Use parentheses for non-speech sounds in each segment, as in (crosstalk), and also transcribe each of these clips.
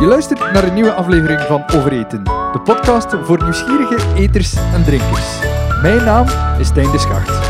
Je luistert naar een nieuwe aflevering van Overeten, de podcast voor nieuwsgierige eters en drinkers. Mijn naam is Stijn de Schacht.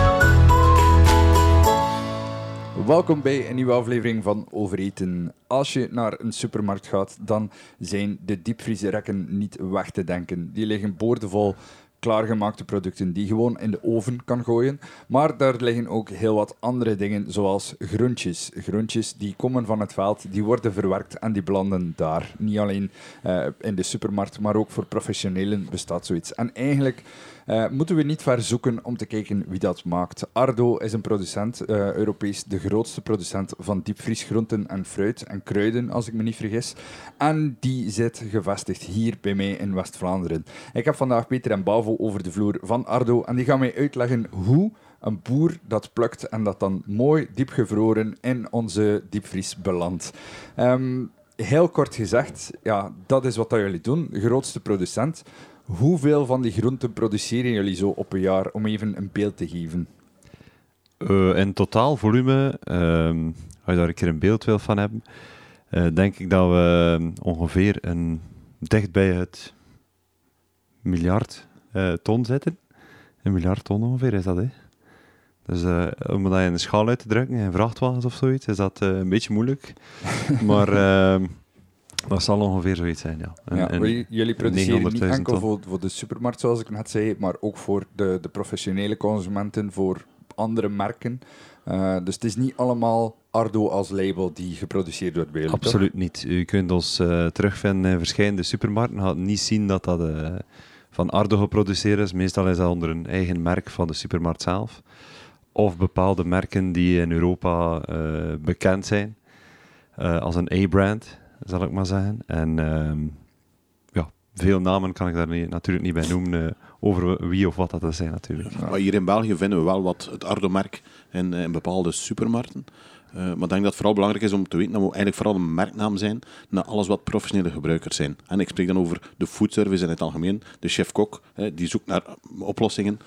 Welkom bij een nieuwe aflevering van Overeten. Als je naar een supermarkt gaat, dan zijn de diepvriezerekken niet weg te denken. Die liggen boordevol klaargemaakte producten die je gewoon in de oven kan gooien. Maar daar liggen ook heel wat andere dingen, zoals groentjes. Groentjes die komen van het veld, die worden verwerkt en die belanden daar. Niet alleen uh, in de supermarkt, maar ook voor professionelen bestaat zoiets. En eigenlijk uh, moeten we niet ver zoeken om te kijken wie dat maakt. Ardo is een producent, uh, Europees de grootste producent van diepvriesgroenten en fruit en kruiden, als ik me niet vergis. En die zit gevestigd hier bij mij in West-Vlaanderen. Ik heb vandaag Peter en Bavo over de vloer van Ardo en die gaan mij uitleggen hoe een boer dat plukt en dat dan mooi diepgevroren in onze diepvries belandt. Um, heel kort gezegd, ja, dat is wat dat jullie doen. Grootste producent. Hoeveel van die groenten produceren jullie zo op een jaar, om even een beeld te geven? Uh, in totaal volume, uh, als je daar een keer een beeld wil van hebben, uh, denk ik dat we ongeveer een, dicht bij het miljard uh, ton zitten. Een miljard ton ongeveer is dat, hè? Dus uh, om dat in een schaal uit te drukken, in vrachtwagens of zoiets, is dat uh, een beetje moeilijk. (laughs) maar uh, dat zal ongeveer zoiets zijn, ja. En, ja en jullie produceren niet enkel voor, voor, de supermarkt, zoals ik net zei, maar ook voor de, de professionele consumenten, voor andere merken. dus het is niet allemaal Ardo als label die geproduceerd wordt bij jullie, Absoluut toch? niet. U kunt ons terugvinden in verschillende supermarkten. Gaat niet zien dat dat van Ardo geproduceerd is. Meestal is dat onder een eigen merk van de supermarkt zelf. Of bepaalde merken die in Europa bekend zijn. Als een A-brand, zal ik maar zeggen. En uh, ja, veel namen kan ik daar niet, natuurlijk niet bij noemen uh, over wie of wat dat zijn natuurlijk. Maar hier in België vinden we wel wat het Ardo-merk in, in bepaalde supermarkten. Uh, maar ik denk dat het vooral belangrijk is om te weten dat we eigenlijk vooral een merknaam zijn naar alles wat professionele gebruikers zijn. En ik spreek dan over de foodservice in het algemeen. De chef-kok, die zoekt naar oplossingen.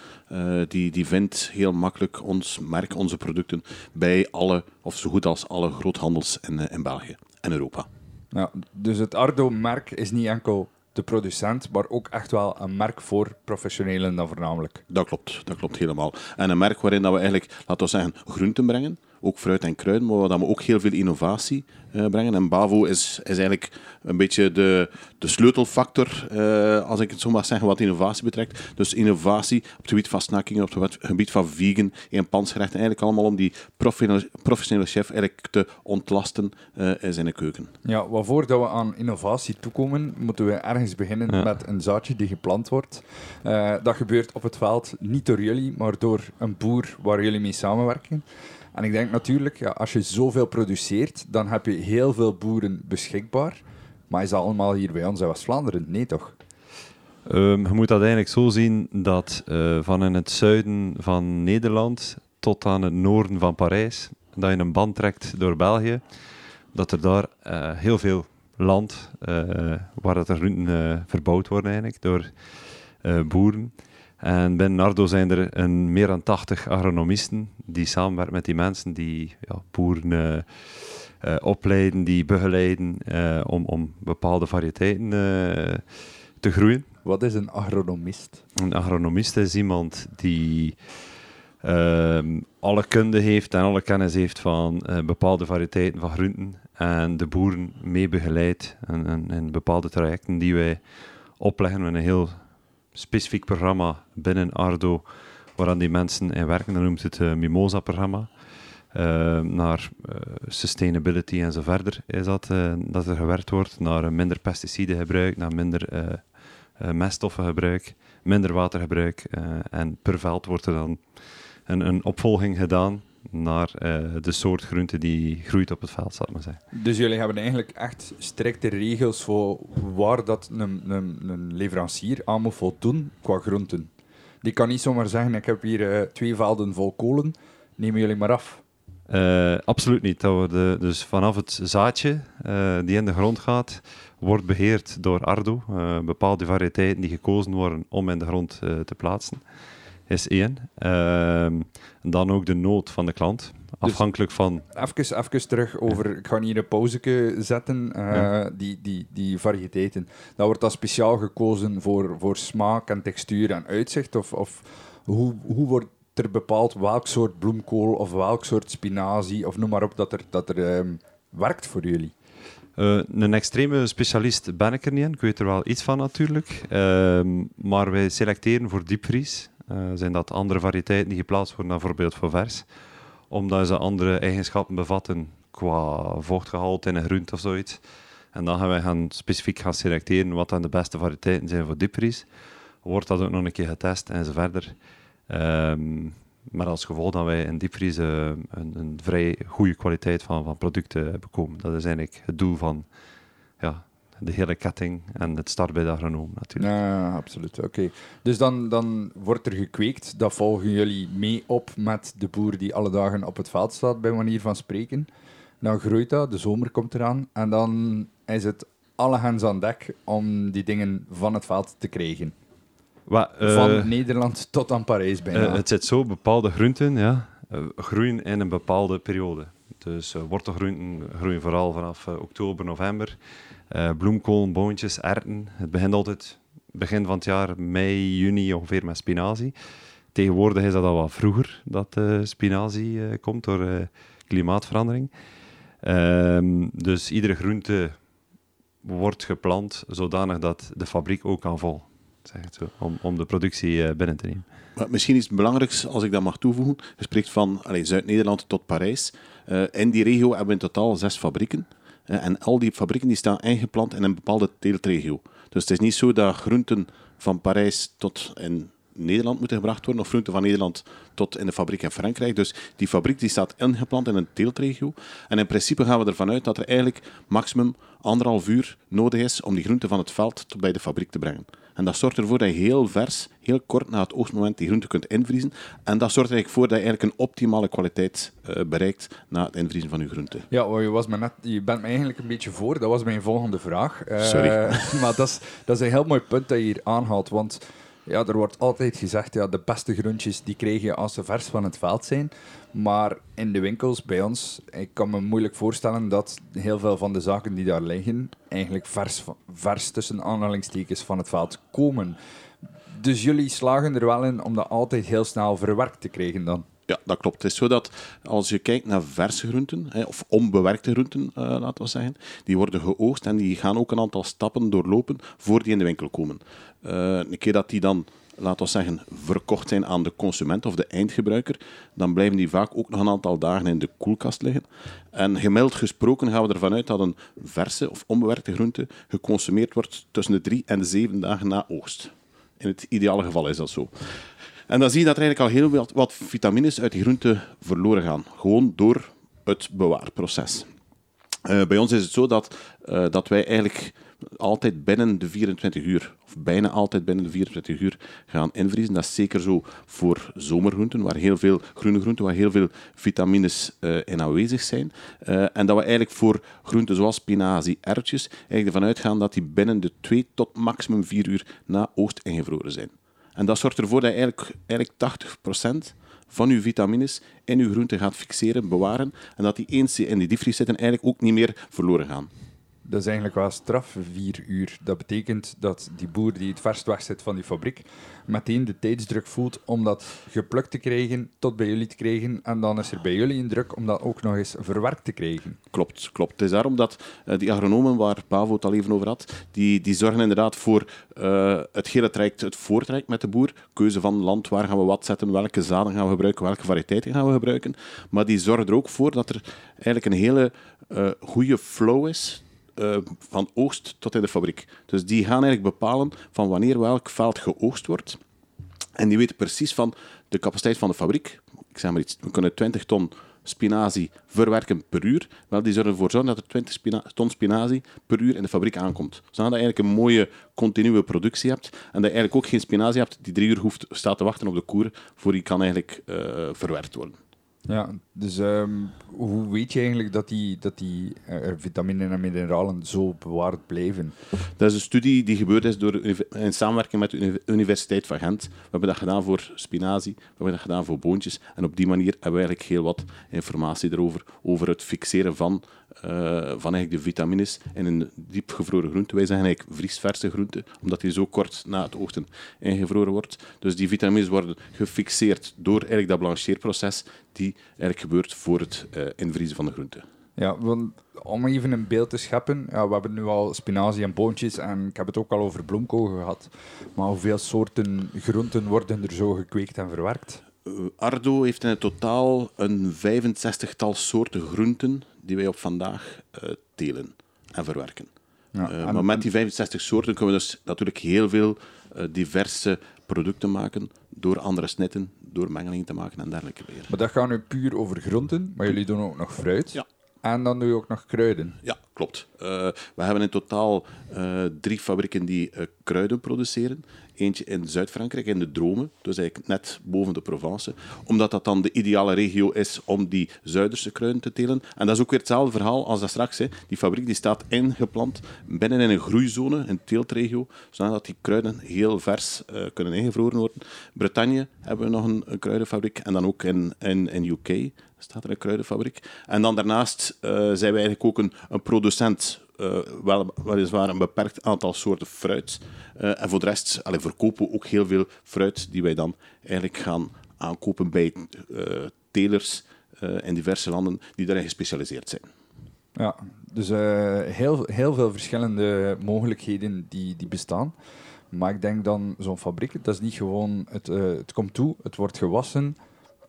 Die, die vindt heel makkelijk ons merk, onze producten bij alle, of zo goed als alle groothandels in, in België en Europa. Ja, dus het Ardo-merk is niet enkel de producent, maar ook echt wel een merk voor professionelen dan voornamelijk. Dat klopt, dat klopt helemaal. En een merk waarin dat we eigenlijk, laten we zeggen, groenten brengen ook fruit en kruiden, maar dat we ook heel veel innovatie uh, brengen. En Bavo is, is eigenlijk een beetje de, de sleutelfactor, uh, als ik het zo mag zeggen, wat innovatie betrekt. Dus innovatie op het gebied van snackingen, op het gebied van vegan, eenpansgerechten, eigenlijk allemaal om die professionele, chef eigenlijk te ontlasten uh, in zijn keuken. Ja, waarvoor dat we aan innovatie toekomen, moeten we ergens beginnen ja. met een zaadje die geplant wordt. dat gebeurt op het veld, niet door jullie, maar door een boer waar jullie mee samenwerken. En ik denk natuurlijk, ja, als je zoveel produceert, dan heb je heel veel boeren beschikbaar. Maar is dat allemaal hier bij ons in West-Vlaanderen? Nee, toch? Um, je moet dat eigenlijk zo zien dat uh, van in het zuiden van Nederland tot aan het noorden van Parijs, dat je een band trekt door België, dat er daar uh, heel veel land, uh, waar dat er groenten verbouwd worden eigenlijk, door boeren. En binnen Nardo zijn er een, meer dan 80 agronomisten die samenwerken met die mensen die ja, boeren uh, uh, opleiden, die begeleiden uh, om, om bepaalde variëteiten te groeien. Wat is een agronomist? Een agronomist is iemand die ehm, alle kunde heeft en alle kennis heeft van bepaalde variëteiten van groenten en de boeren mee begeleidt in bepaalde trajecten die wij opleggen met een heel specifiek programma binnen Ardo waaraan die mensen in werken. Dat noemt het uh, Mimosa-programma. Uh, naar uh, sustainability en zo verder is dat, dat er gewerkt wordt. Naar minder pesticidengebruik, naar minder meststoffengebruik, minder watergebruik. en per veld wordt er dan een, een opvolging gedaan naar uh, de soort groente die groeit op het veld, zal ik maar zeggen. Dus jullie hebben eigenlijk echt strikte regels voor waar dat een, een, een leverancier aan moet voldoen qua groenten. Die kan niet zomaar zeggen, ik heb hier uh, twee velden vol kolen, nemen jullie maar af. Uh, absoluut niet. Dat worden, dus vanaf het zaadje uh, die in de grond gaat, wordt beheerd door Ardo. Uh, bepaalde variëteiten die gekozen worden om in de grond te plaatsen is één. Uh, dan ook de nood van de klant. Afhankelijk van... Even, even terug over, ik ga hier een pauzeke zetten, eh, Ja. die, die, die variëteiten. Dat wordt dan speciaal gekozen voor, voor smaak en textuur en uitzicht? Of, of hoe, hoe wordt er bepaald welk soort bloemkool of welk soort spinazie, of noem maar op, dat er, dat er ehm, werkt voor jullie? Eh, een extreme specialist ben ik er niet in. Ik weet er wel iets van natuurlijk. Ehm, maar wij selecteren voor diepvries. Eh, zijn dat andere variëteiten die geplaatst worden dan bijvoorbeeld voor vers. Omdat ze andere eigenschappen bevatten qua vochtgehalte in een groente of zoiets. En dan gaan wij gaan specifiek gaan selecteren wat dan de beste variëteiten zijn voor diepvries. Wordt dat ook nog een keer getest en zo verder. Ehm, maar als gevolg dat wij in diepvries eh, een, een vrij goede kwaliteit van, van producten bekomen. Dat is eigenlijk het doel van de hele ketting en het start bij de agronoom natuurlijk. Ja, absoluut. Oké. Dus dan, dan wordt er gekweekt. Dat volgen jullie mee op met de boer die alle dagen op het veld staat, bij manier van spreken. Dan groeit dat, de zomer komt eraan. En dan is het alle hands aan dek om die dingen van het veld te krijgen. Wa- eh, van Nederland tot aan Parijs bijna. eh, het zit zo, bepaalde groenten ja, eh, groeien in een bepaalde periode. Dus eh, wortelgroenten groeien vooral vanaf oktober, november. Eh bloemkool, boontjes, erwten. Het begint altijd begin van het jaar, mei, juni ongeveer met spinazie. Tegenwoordig is dat al wat vroeger dat eh, spinazie eh, komt door klimaatverandering. Ehm, dus iedere groente wordt geplant zodanig dat de fabriek ook kan vol. Zeg het zo, om, om de productie binnen te nemen. Maar misschien iets belangrijks, als ik dat mag toevoegen. Je spreekt van Zuid-Nederland tot Parijs. In die regio hebben we in totaal zes fabrieken. Eh, en al die fabrieken die staan ingeplant in een bepaalde teeltregio. Dus het is niet zo dat groenten van Parijs tot in Nederland moeten gebracht worden, of groenten van Nederland tot in de fabriek in Frankrijk. Dus die fabriek die staat ingeplant in een teeltregio. En in principe gaan we ervan uit dat er eigenlijk maximum anderhalf uur nodig is om die groenten van het veld tot bij de fabriek te brengen. En dat zorgt ervoor dat je heel vers, heel kort na het oogstmoment die groente kunt invriezen. En dat zorgt er eigenlijk voor dat je eigenlijk een optimale kwaliteit eh, bereikt na het invriezen van je groente. Ja, maar je, was me net, je bent me eigenlijk een beetje voor. Dat was mijn volgende vraag. Eh, Sorry. (laughs) maar dat is, dat is een heel mooi punt dat je hier aanhaalt. Want ja, er wordt altijd gezegd, ja, de beste groentjes die krijg je als ze vers van het veld zijn. Maar in de winkels bij ons, ik kan me moeilijk voorstellen dat heel veel van de zaken die daar liggen, eigenlijk vers, vers tussen aanhalingstekens van het veld komen. Dus jullie slagen er wel in om dat altijd heel snel verwerkt te krijgen dan. Ja, dat klopt. Het is zo dat als je kijkt naar verse groenten, of onbewerkte groenten, eh, laten we zeggen, die worden geoogst en die gaan ook een aantal stappen doorlopen voor die in de winkel komen. Eh, een keer dat die dan, laten we zeggen, verkocht zijn aan de consument of de eindgebruiker, dan blijven die vaak ook nog een aantal dagen in de koelkast liggen. En gemiddeld gesproken gaan we ervan uit dat een verse of onbewerkte groente geconsumeerd wordt tussen de drie en de zeven dagen na oogst. In het ideale geval is dat zo. En dan zie je dat er eigenlijk al heel wat, wat vitamines uit die groente verloren gaan. Gewoon door het bewaarproces. Eh, bij ons is het zo dat, eh, dat wij eigenlijk altijd binnen de 24 uur, of bijna altijd binnen de 24 uur, gaan invriezen. Dat is zeker zo voor zomergroenten, waar heel veel groene groenten, waar heel veel vitamines eh, in aanwezig zijn. Eh, en dat we eigenlijk voor groenten zoals spinazie, erwtjes, eigenlijk ervan uitgaan dat die binnen de 2 tot maximum 4 uur na oogst ingevroren zijn. En dat zorgt ervoor dat je eigenlijk, eigenlijk 80% van je vitamines in je groente gaat fixeren, bewaren. En dat die eens in die diepvries zitten eigenlijk ook niet meer verloren gaan. Dat is eigenlijk wel straf, vier uur. Dat betekent dat die boer die het verst wegzet van die fabriek, meteen de tijdsdruk voelt om dat geplukt te krijgen, tot bij jullie te krijgen. En dan is er bij jullie een druk om dat ook nog eens verwerkt te krijgen. Klopt, klopt. Het is daarom dat eh, die agronomen waar Pavo het al even over had, die, die zorgen inderdaad voor eh, het hele traject, het voortraject met de boer. Keuze van land, waar gaan we wat zetten, welke zaden gaan we gebruiken, welke variëteiten gaan we gebruiken. Maar die zorgen er ook voor dat er eigenlijk een hele eh goede flow is eh, van oogst tot in de fabriek. Dus die gaan eigenlijk bepalen van wanneer welk veld geoogst wordt. En die weten precies van de capaciteit van de fabriek. Ik zeg maar iets, we kunnen 20 ton spinazie verwerken per uur. Wel, die zorgen ervoor zorgen dat er 20 spina- ton spinazie per uur in de fabriek aankomt. Zodat je eigenlijk een mooie continue productie hebt. En dat je eigenlijk ook geen spinazie hebt die drie uur hoeft, staat te wachten op de koer voor die kan eigenlijk eh, verwerkt worden. Ja, dus ehm, hoe weet je eigenlijk dat die, dat die uh, vitaminen en mineralen zo bewaard blijven? Dat is een studie die gebeurd is door, in samenwerking met de Universiteit van Gent. We hebben dat gedaan voor spinazie, we hebben dat gedaan voor boontjes. En op die manier hebben we eigenlijk heel wat informatie erover, over het fixeren van uh, van eigenlijk de vitamines in een diepgevroren groente. Wij zeggen eigenlijk vriesverse groente, omdat die zo kort na het oogsten ingevroren wordt. Dus die vitamines worden gefixeerd door eigenlijk dat blancheerproces die eigenlijk gebeurt voor het uh, invriezen van de groente. Ja, want om even een beeld te scheppen, ja, we hebben nu al spinazie en boontjes en ik heb het ook al over bloemkool gehad. Maar hoeveel soorten groenten worden er zo gekweekt en verwerkt? Uh, Ardo heeft in het totaal een 65-tal soorten groenten die wij op vandaag uh, telen en verwerken. Ja, uh, maar met die 65 soorten kunnen we dus natuurlijk heel veel uh, diverse producten maken door andere snitten, door mengelingen te maken en dergelijke meer. Maar dat gaat nu puur over groenten, maar jullie doen ook nog fruit. Ja. En dan doe je ook nog kruiden. Ja, klopt. Uh, we hebben in totaal uh, drie fabrieken die uh, kruiden produceren. Eentje in Zuid-Frankrijk, in de Drome, dus eigenlijk net boven de Provence. Omdat dat dan de ideale regio is om die Zuiderse kruiden te telen. En dat is ook weer hetzelfde verhaal als dat straks. Hè. Die fabriek die staat ingeplant binnen in een groeizone, een teeltregio, zodat die kruiden heel vers kunnen ingevroren worden. Bretagne hebben we nog een, een kruidenfabriek. En dan ook in, in, in UK staat er een kruidenfabriek. En dan daarnaast uh, zijn we eigenlijk ook een, een producent, uh, wel, weliswaar een beperkt aantal soorten fruit. Uh, en voor de rest allee, verkopen we ook heel veel fruit die wij dan eigenlijk gaan aankopen bij telers in diverse landen die daarin gespecialiseerd zijn. Ja, dus heel, heel veel verschillende mogelijkheden die, die bestaan. Maar ik denk dan, zo'n fabriek, dat is niet gewoon, het, het komt toe, het wordt gewassen,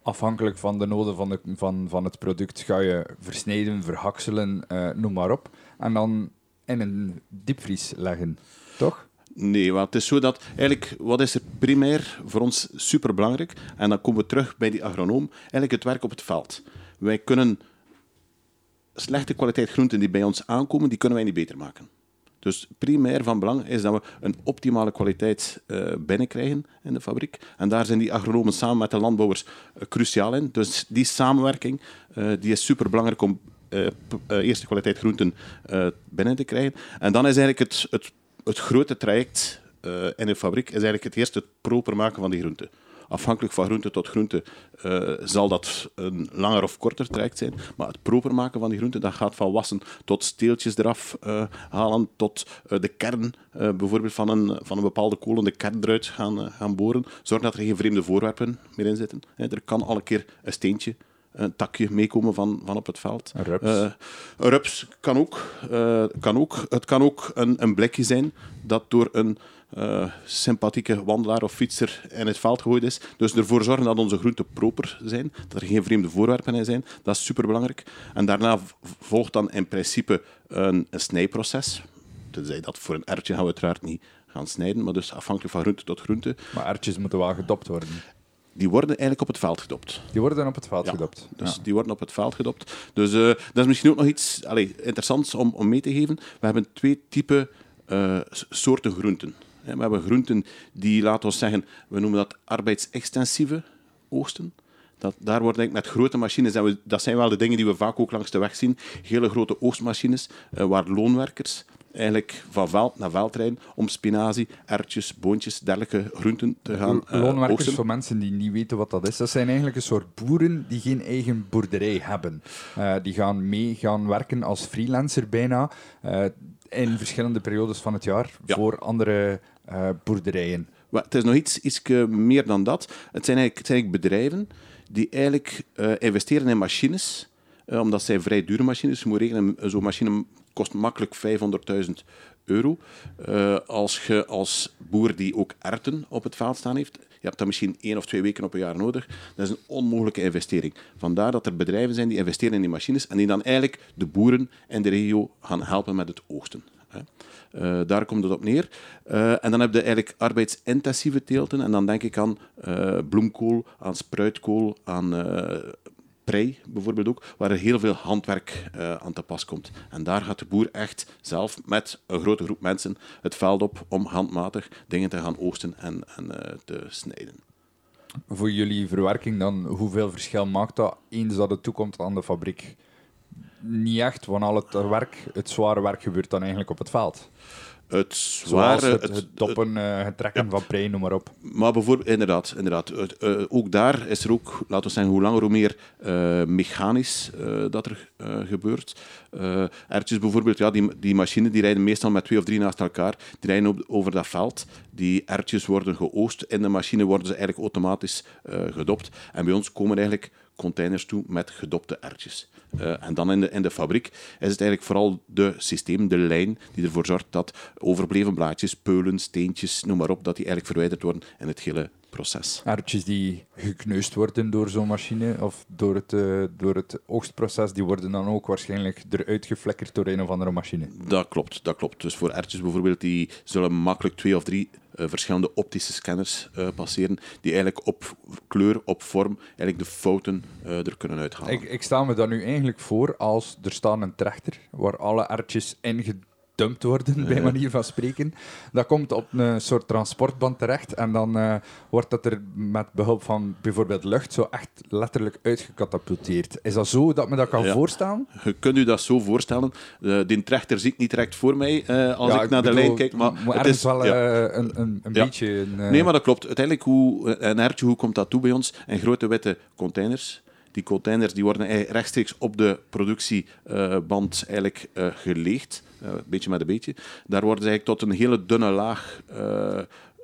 afhankelijk van de noden van, de, van, van het product ga je versnijden, verhakselen, uh, noem maar op. En dan in een diepvries leggen, toch? Nee, want het is zo dat eigenlijk, wat is er primair voor ons superbelangrijk? En dan komen we terug bij die agronoom, eigenlijk het werk op het veld. Wij kunnen slechte kwaliteit groenten die bij ons aankomen, die kunnen wij niet beter maken. Dus primair van belang is dat we een optimale kwaliteit uh, binnenkrijgen in de fabriek. En daar zijn die agronomen samen met de landbouwers uh, cruciaal in. Dus die samenwerking uh, die is super belangrijk om eerste kwaliteit groenten binnen te krijgen. En dan is eigenlijk het, het, het grote traject in de fabriek is eigenlijk het eerste het proper maken van die groenten afhankelijk van groente tot groente uh, zal dat een langer of korter traject zijn. Maar het proper maken van die groente, dat gaat van wassen tot steeltjes eraf uh, halen, tot uh, de kern bijvoorbeeld van een, van een bepaalde kolen, de kern eruit gaan, gaan boren. Zorgen dat er geen vreemde voorwerpen meer in zitten. er kan al een keer een steentje een takje meekomen van, van op het veld. Een rups. Uh, een rups kan ook, uh, kan ook. Het kan ook een, een blikje zijn dat door een uh, sympathieke wandelaar of fietser in het veld gegooid is. Dus ervoor zorgen dat onze groenten proper zijn, dat er geen vreemde voorwerpen in zijn. Dat is superbelangrijk. En daarna volgt dan in principe een, een snijproces. Tenzij dat voor een ertje gaan we uiteraard niet gaan snijden, maar dus afhankelijk van groente tot groente. Maar ertjes moeten wel gedopt worden die worden eigenlijk op het veld gedopt. Die worden op het veld ja, gedopt. Dus die worden op het veld gedopt. Dus uh, dat is misschien ook nog iets allez, interessants om, om mee te geven. We hebben twee typen uh, soorten groenten. We hebben groenten die, laten we zeggen, we noemen dat arbeidsextensieve oogsten. Dat, daar worden eigenlijk met grote machines, en we, dat zijn wel de dingen die we vaak ook langs de weg zien, hele grote oogstmachines, uh, waar loonwerkers eigenlijk van veld naar veld rijden om spinazie, ertjes, boontjes, dergelijke groenten te gaan uh, Loonwerkers, oogsten. voor mensen die niet weten wat dat is, dat zijn eigenlijk een soort boeren die geen eigen boerderij hebben. Uh, die gaan mee gaan werken als freelancer bijna, uh, in verschillende periodes van het jaar, Ja. voor andere boerderijen. Maar het is nog iets, iets meer dan dat. Het zijn eigenlijk, bedrijven die eigenlijk uh, investeren in machines, omdat zij vrij dure machines. Je moet rekenen, zo'n machine kost makkelijk 500.000 euro. Als je als boer die ook erten op het veld staan heeft, je hebt dat misschien één of twee weken op een jaar nodig. Dat is een onmogelijke investering. Vandaar dat er bedrijven zijn die investeren in die machines en die dan eigenlijk de boeren in de regio gaan helpen met het oogsten. Uh, daar komt het op neer. Uh, en dan heb je eigenlijk arbeidsintensieve teelten. En dan denk ik aan uh, bloemkool, aan spruitkool, aan prei bijvoorbeeld ook, waar er heel veel handwerk aan te pas komt. En daar gaat de boer echt zelf met een grote groep mensen het veld op om handmatig dingen te gaan oogsten en, en te snijden. voor jullie verwerking dan, hoeveel verschil maakt dat eens dat het toekomt aan de fabriek? Niet echt, want al het werk, het zware werk gebeurt dan eigenlijk op het veld. Het zware... het, het- het doppen, eh, het trekken van prei, noem maar op. Maar bijvoorbeeld, inderdaad, inderdaad. Het, eh, ook daar is er ook, laten we zeggen, hoe langer hoe meer eh, mechanisch dat er gebeurt. Eh ertjes bijvoorbeeld, ja, die, die machines die rijden meestal met twee of drie naast elkaar. Die rijden op, over dat veld. Die ertjes worden geoost. In de machine worden ze eigenlijk automatisch gedopt. En bij ons komen eigenlijk containers toe met gedopte ertjes. Eh, en dan in de, in de fabriek is het eigenlijk vooral de systeem, de lijn, die ervoor zorgt dat overbleven blaadjes, peulen, steentjes, noem maar op, dat die eigenlijk verwijderd worden in het hele proces. Aardjes die gekneusd worden door zo'n machine of door het, eh, door het oogstproces, die worden dan ook waarschijnlijk eruit geflikkerd door een of andere machine. Dat klopt, dat klopt. Dus voor ertjes bijvoorbeeld, die zullen makkelijk twee of drie verschillende optische scanners eh, passeren, die eigenlijk op kleur, op vorm, eigenlijk de fouten eh, er kunnen uithalen. Ik, ik sta me dan nu eigenlijk voor als er staat een trechter waar alle ertjes ingedumpt worden, bij manier van spreken. Dat komt op een soort transportband terecht en dan eh, wordt dat er met behulp van bijvoorbeeld lucht zo echt letterlijk uitgecatapulteerd. Is dat zo dat me dat kan Ja. voorstellen? Je kunt u dat zo voorstellen. Eh, die trechter zie ik niet direct voor mij eh, als Ja, ik naar de bedoel, lijn kijk. Maar het is, wel ja. een, een, een beetje... Een, Nee, maar dat klopt. Uiteindelijk, hoe, een ertje, hoe komt dat toe bij ons? In grote witte containers. Die containers die worden rechtstreeks op de productieband eigenlijk, eh, geleegd, eh, beetje met een beetje. Daar worden ze eigenlijk tot een hele dunne laag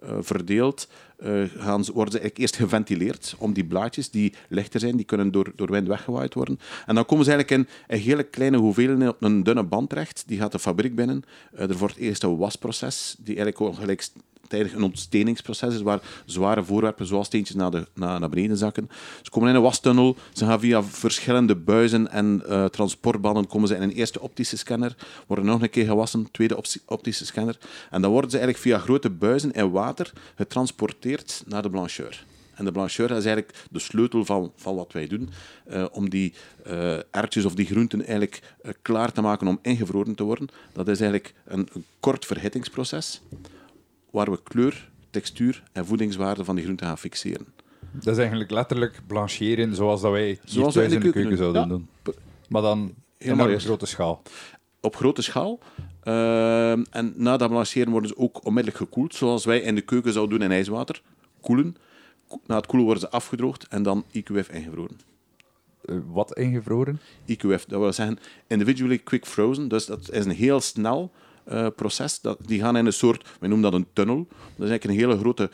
eh, verdeeld. Eh, gaan ze, worden ze eigenlijk eerst geventileerd om die blaadjes die lichter zijn, die kunnen door, door wind weggewaaid worden. En dan komen ze eigenlijk in een hele kleine hoeveelheid op een dunne band terecht. Die gaat de fabriek binnen. Er wordt eerst een wasproces, die eigenlijk ook gelijk tijdig een ontsteningsproces is, waar zware voorwerpen zoals steentjes naar, de, naar, naar beneden zakken. Ze komen in een wastunnel, ze gaan via verschillende buizen en eh, transportbanden komen ze in een eerste optische scanner, worden nog een keer gewassen, tweede opti- optische scanner, en dan worden ze eigenlijk via grote buizen in water getransporteerd naar de blancheur. En de blancheur is eigenlijk de sleutel van, van wat wij doen, eh, om die eh erwtjes of die groenten eigenlijk klaar te maken om ingevroren te worden. Dat is eigenlijk een kort verhittingsproces waar we kleur, textuur en voedingswaarde van die groenten gaan fixeren. Dat is eigenlijk letterlijk blancheren zoals dat wij hier Zoals we thuis in de keuken, zouden Ja, doen. Maar dan Helemaal op grote schaal. Op grote schaal. Ehm, en na dat blancheren worden ze ook onmiddellijk gekoeld, zoals wij in de keuken zouden doen in ijswater. Koelen. Ko- Na het koelen worden ze afgedroogd en dan IQF ingevroren. Eh, wat ingevroren? IQF, dat wil zeggen individually quick frozen. Dus dat is een heel snel eh, proces. Dat, die gaan in een soort, we noemen dat een tunnel. Dat is eigenlijk een hele grote...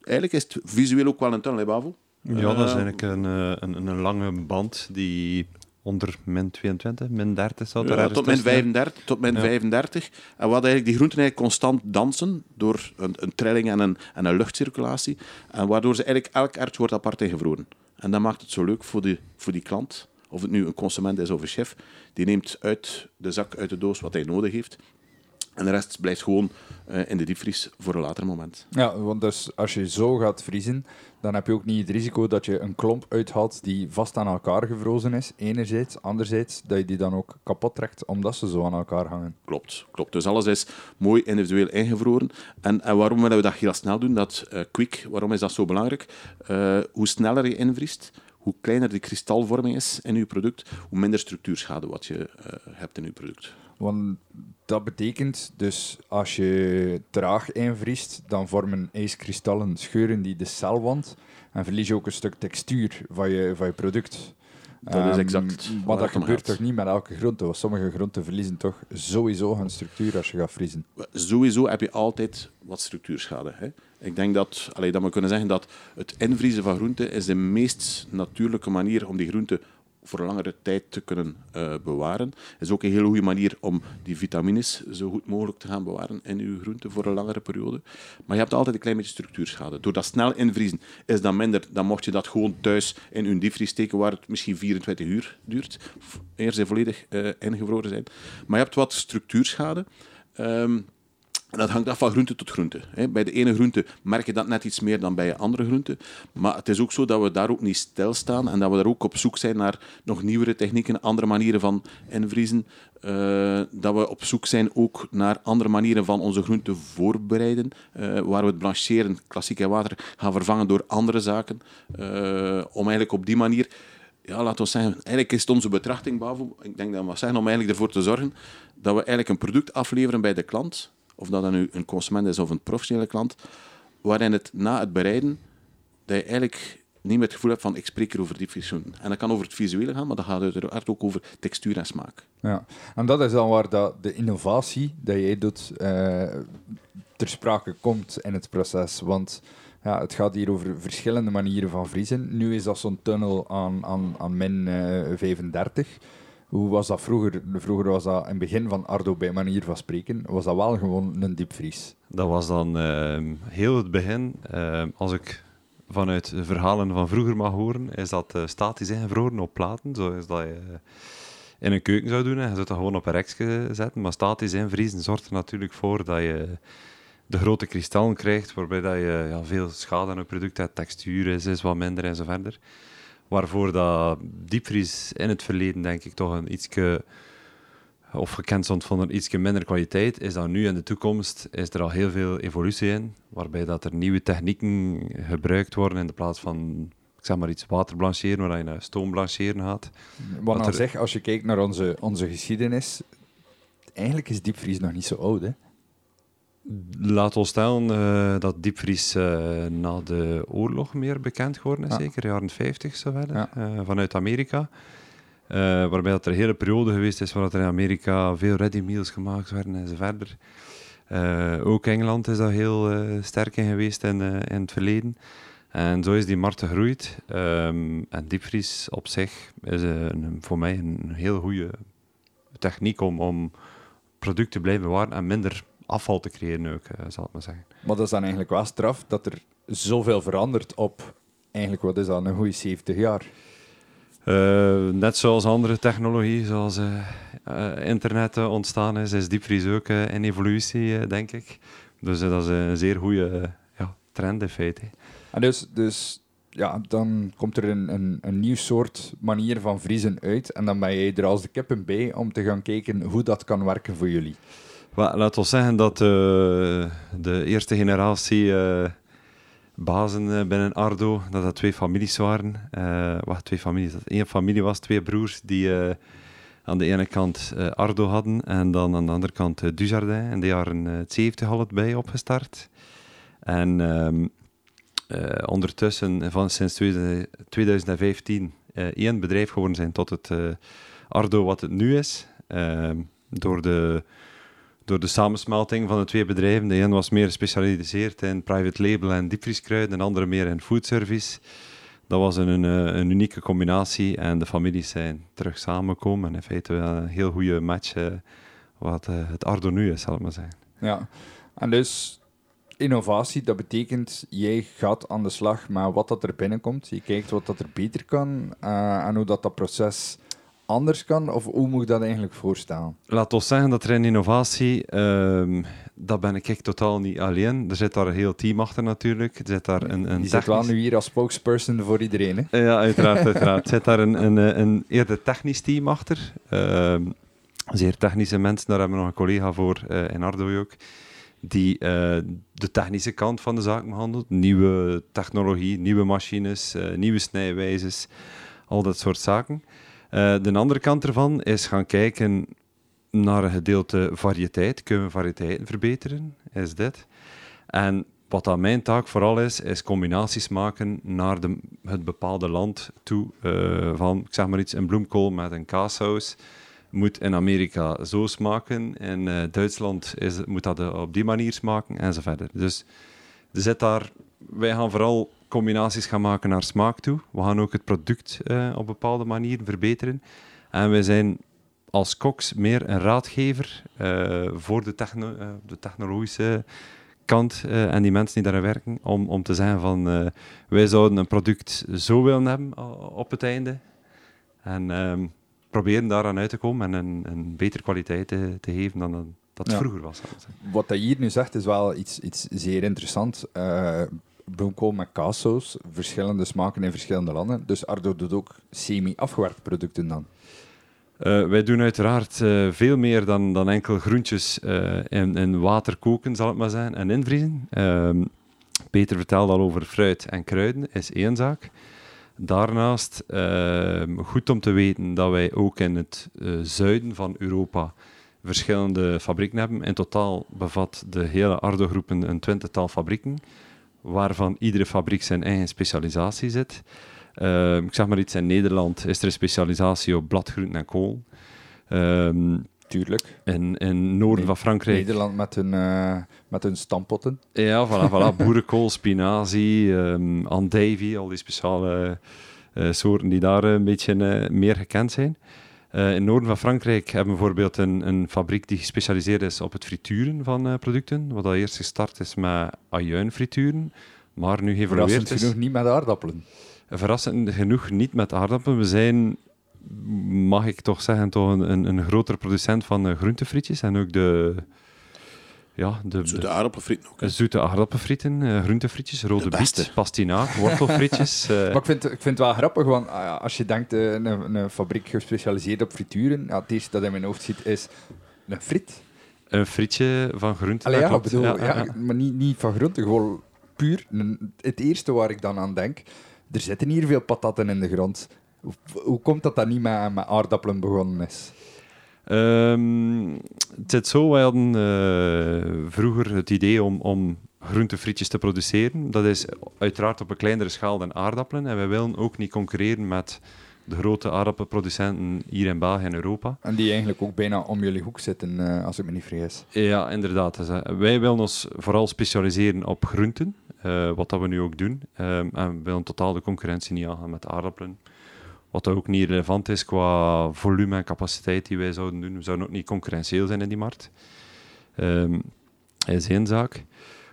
Eigenlijk is het visueel ook wel een tunnel, hè Bavo? Ja, dat is Eh, eigenlijk een, eh, een, een lange band die onder min 22, min 30 zou Ja, tot min tussen zijn. 35. Tot min Ja. 35. En wat eigenlijk die groenten eigenlijk constant dansen door een, een trilling en een, en een luchtcirculatie. En waardoor ze eigenlijk elk erwtje wordt apart ingevroren. En dat maakt het zo leuk voor die, voor die klant. Of het nu een consument is of een chef. Die neemt uit de zak, uit de doos wat hij nodig heeft. En de rest blijft gewoon eh, in de diepvries voor een later moment. Ja, want dus als je zo gaat vriezen, dan heb je ook niet het risico dat je een klomp uithaalt die vast aan elkaar gevrozen is, enerzijds. Anderzijds, dat je die dan ook kapot trekt, omdat ze zo aan elkaar hangen. Klopt, klopt. Dus alles is mooi individueel ingevroren. En, en waarom willen we dat heel snel doen? Dat eh, quick, waarom is dat zo belangrijk? Eh, hoe sneller je invriest, hoe kleiner de kristalvorming is in je product, hoe minder structuurschade wat je hebt in je product. Want dat betekent dus als je traag invriest, dan vormen ijskristallen scheuren die de celwand en verlies je ook een stuk textuur van je, van je product. Dat is Ehm, exact Maar dat gebeurt toch niet met elke groente? Want sommige groenten verliezen toch sowieso hun structuur als je gaat vriezen. Sowieso heb je altijd wat structuurschade. Hè? Ik denk dat, allee, dat we kunnen zeggen dat het invriezen van groenten is de meest natuurlijke manier om die groenten voor een langere tijd te kunnen eh, bewaren. Het is ook een hele goede manier om die vitamines zo goed mogelijk te gaan bewaren in uw groenten voor een langere periode. Maar je hebt altijd een klein beetje structuurschade. Door dat snel invriezen is dat minder dan mocht je dat gewoon thuis in uw diepvries steken waar het misschien 24 uur duurt. Eer ze volledig eh, ingevroren zijn. Maar je hebt wat structuurschade. Ehm, En dat hangt af van groente tot groente. Bij de ene groente merk je dat net iets meer dan bij een andere groente. Maar het is ook zo dat we daar ook niet stilstaan en dat we daar ook op zoek zijn naar nog nieuwere technieken, andere manieren van invriezen. Eh, dat we op zoek zijn ook naar andere manieren van onze groenten voorbereiden, eh, waar we het blancheren, klassiek in water, gaan vervangen door andere zaken. eh, om eigenlijk op die manier ja, laten we zeggen, eigenlijk is het onze betrachting, Bavo, ik denk dat we zeggen, om eigenlijk ervoor te zorgen dat we eigenlijk een product afleveren bij de klant, of dat dan nu een consument is of een professionele klant, waarin het na het bereiden, dat je eigenlijk niet meer het gevoel hebt van ik spreek hier over diepvriesgroenten. En dat kan over het visuele gaan, maar dat gaat uiteraard ook over textuur en smaak. Ja, en dat is dan waar dat de innovatie dat jij doet eh, ter sprake komt in het proces. Want ja, het gaat hier over verschillende manieren van vriezen. Nu is dat zo'n tunnel aan, aan, aan min eh, 35. Hoe was dat vroeger? Vroeger was dat in het begin van Ardo bij manier van spreken, was dat wel gewoon een diepvries. Dat was dan ehm, heel het begin. Ehm, als ik vanuit verhalen van vroeger mag horen, is dat eh, statisch ingevroren op platen. Zoals dat je in een keuken zou doen. hè. Je zou dat gewoon op een rekje zetten. Maar statisch invriezen zorgt er natuurlijk voor dat je de grote kristallen krijgt, waarbij dat je ja, veel schade aan je product hebt. Textuur is, is wat minder en zo verder. Waarvoor dat diepvries in het verleden, denk ik, toch een ietsje of gekend stond van een iets minder kwaliteit, is dat nu in de toekomst is er al heel veel evolutie in, waarbij dat er nieuwe technieken gebruikt worden in de plaats van ik zeg maar iets waterblancheren, waar je naar stoomblancheren gaat. Wat nou er- zeg, als je kijkt naar onze, onze geschiedenis, eigenlijk is diepvries nog niet zo oud, hè? Laat ons stellen eh, dat diepvries eh, na de oorlog meer bekend geworden is, Ja. zeker jaren 50 zo verder, Ja. eh, vanuit Amerika. Waarbij dat er een hele periode geweest is waar dat er in Amerika veel ready meals gemaakt werden en zo verder. Ook Engeland is daar heel sterk in geweest in, in het verleden. En zo is die markt gegroeid. Ehm, en diepvries op zich is een, voor mij een heel goede techniek om, om product te blijven bewaren en minder afval te creëren ook, eh, zal ik maar zeggen. Maar dat is dan eigenlijk wel straf dat er zoveel verandert op, eigenlijk wat is dat, een goede 70 jaar. Eh, net zoals andere technologie, zoals eh, internet ontstaan is, is diepvries ook in evolutie, denk ik. Dus dat is een zeer goede ja, trend in feite. En dus, dus ja, dan komt er een, een, een nieuw soort manier van vriezen uit en dan ben jij er als de kippen bij om te gaan kijken hoe dat kan werken voor jullie. Wel, laat ons zeggen dat eh, de eerste generatie eh, bazen eh, binnen Ardo, dat dat twee families waren. Eh wacht, twee families. Dat één familie was, twee broers die aan de ene kant Ardo hadden en dan aan de andere kant Dujardin. In de jaren eh, 70 al het bij opgestart. En ehm, eh, ondertussen, van sinds 2000 2015, eh, één bedrijf geworden zijn tot het Ardo wat het nu is. Ehm, door de door de samensmelting van de twee bedrijven. De een was meer gespecialiseerd in private label en diepvrieskruiden, en de andere meer in foodservice. Dat was een, een, eh, unieke combinatie en de families zijn terug samengekomen. En in feite een heel goede match eh, wat eh, het Ardo nu is, zal ik maar zeggen. Ja, en dus innovatie, dat betekent jij gaat aan de slag met wat dat er binnenkomt. Je kijkt wat dat er beter kan en hoe dat, dat proces anders kan. Of hoe moet ik dat eigenlijk voorstellen? Laat ons zeggen dat er in innovatie, ehm, dat ben ik totaal niet alleen. Er zit daar een heel team achter natuurlijk. Er zit daar een, een Je zit wel technisch- nu hier als spokesperson voor iedereen. Hè? Ja, uiteraard. uiteraard. Er zit daar een, een, een eerder technisch team achter. Ehm, zeer technische mensen. Daar hebben we nog een collega voor eh, in Ardo ook. Die eh, de technische kant van de zaak behandelt. Nieuwe technologie, nieuwe machines, eh, nieuwe snijwijzes. Al dat soort zaken. Eh, de andere kant ervan is gaan kijken naar een gedeelte variëteit. Kunnen we variëteiten verbeteren? Is dit. En wat aan mijn taak vooral is, is combinaties maken naar de, het bepaalde land toe. eh, van, ik zeg maar iets, een bloemkool met een kaassaus moet in Amerika zo smaken. In eh, Duitsland is, moet dat op die manier smaken en zo verder. Dus er zit daar, wij gaan vooral combinaties gaan maken naar smaak toe. We gaan ook het product eh, op bepaalde manieren verbeteren. En wij zijn als koks meer een raadgever eh, voor de, techno- eh, de technologische kant eh, en die mensen die daar werken, om, om te zeggen van eh, wij zouden een product zo willen hebben op het einde. En ehm, proberen daaraan uit te komen en een, een betere kwaliteit te, te geven dan, dan dat Ja. vroeger was. Wat hij hier nu zegt is wel iets, iets zeer interessant. Eh bloemkool met kaassaus, verschillende smaken in verschillende landen. Dus Ardo doet ook semi-afgewerkte producten dan. Eh, wij doen uiteraard eh, veel meer dan, dan enkel groentjes eh, in, in water koken, zal het maar zijn, en invriezen. Ehm, Peter vertelde al over fruit en kruiden, is één zaak. Daarnaast, ehm, goed om te weten dat wij ook in het zuiden van Europa verschillende fabrieken hebben. In totaal bevat de hele Ardo-groepen een twintigtal fabrieken, waarvan iedere fabriek zijn eigen specialisatie zit. Ehm, ik zeg maar iets, in Nederland is er een specialisatie op bladgroenten en kool. Ehm, Tuurlijk. in, in het noorden van Frankrijk. Nederland met hun, eh, met hun stampotten. Ja, voilà, voilà. (laughs) boerenkool, spinazie, andijvie, al die speciale eh, soorten die daar een beetje eh, meer gekend zijn. Eh, in het noorden van Frankrijk hebben we bijvoorbeeld een, een fabriek die gespecialiseerd is op het frituren van eh, producten. Wat al eerst gestart is met ajuinfrituren, maar nu geëvolueerd Verrassend is. genoeg niet met aardappelen. Verrassend genoeg niet met aardappelen. We zijn, mag ik toch zeggen, toch een, een, een grotere producent van eh, groentefrietjes. En ook de, ja, de, Zo de aardappelfrieten ook. hè. de zoete aardappelfrieten, eh, groentefrietjes, rode biet, pastinaak, wortelfrietjes. (laughs) eh, Maar ik vind, ik vind het wel grappig, want ah als je denkt, eh, een, een fabriek gespecialiseerd op frituren, ja, het eerste dat in mijn hoofd zit is een friet. een frietje van groente. Allee, ja, klopt. bedoel, Ja, ja, ja, ja. maar niet, niet van groenten, gewoon puur. een- het eerste waar ik dan aan denk, er zitten hier veel patatten in de grond. Hoe, hoe komt dat dat niet met, met aardappelen begonnen is? Ehm, het zit zo, wij hadden eh, vroeger het idee om, om groentefrietjes te produceren. Dat is uiteraard op een kleinere schaal dan aardappelen. En wij willen ook niet concurreren met de grote aardappelproducenten hier in België en Europa. En die eigenlijk ook bijna om jullie hoek zitten, eh, als ik me niet vergis. Ja, inderdaad. Dus, eh, wij willen ons vooral specialiseren op groenten, wat dat we nu ook doen. Ehm, en we willen totaal de concurrentie niet aangaan met aardappelen. Wat ook niet relevant is qua volume en capaciteit die wij zouden doen. We zouden ook niet concurrentieel zijn in die markt. Ehm is één zaak.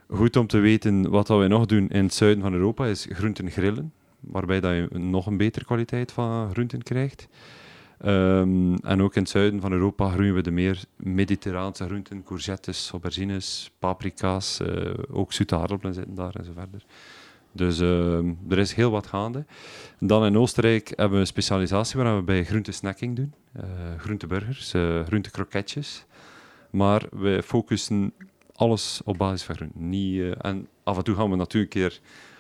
Goed om te weten wat dat wij nog doen in het zuiden van Europa is groenten grillen. Waarbij dat je nog een betere kwaliteit van groenten krijgt. Ehm, en ook in het zuiden van Europa groeien we de meer mediterraanse groenten, courgettes, aubergines, paprika's, eh, ook zoete aardappelen zitten daar en zo verder. Dus ehm, er is heel wat gaande. Dan in Oostenrijk hebben we een specialisatie waar we bij groentesnacking doen. eh groenteburgers, eh groentekroketjes. Maar we focussen alles op basis van groenten. Niet, eh, en af en toe gaan we natuurlijk een keer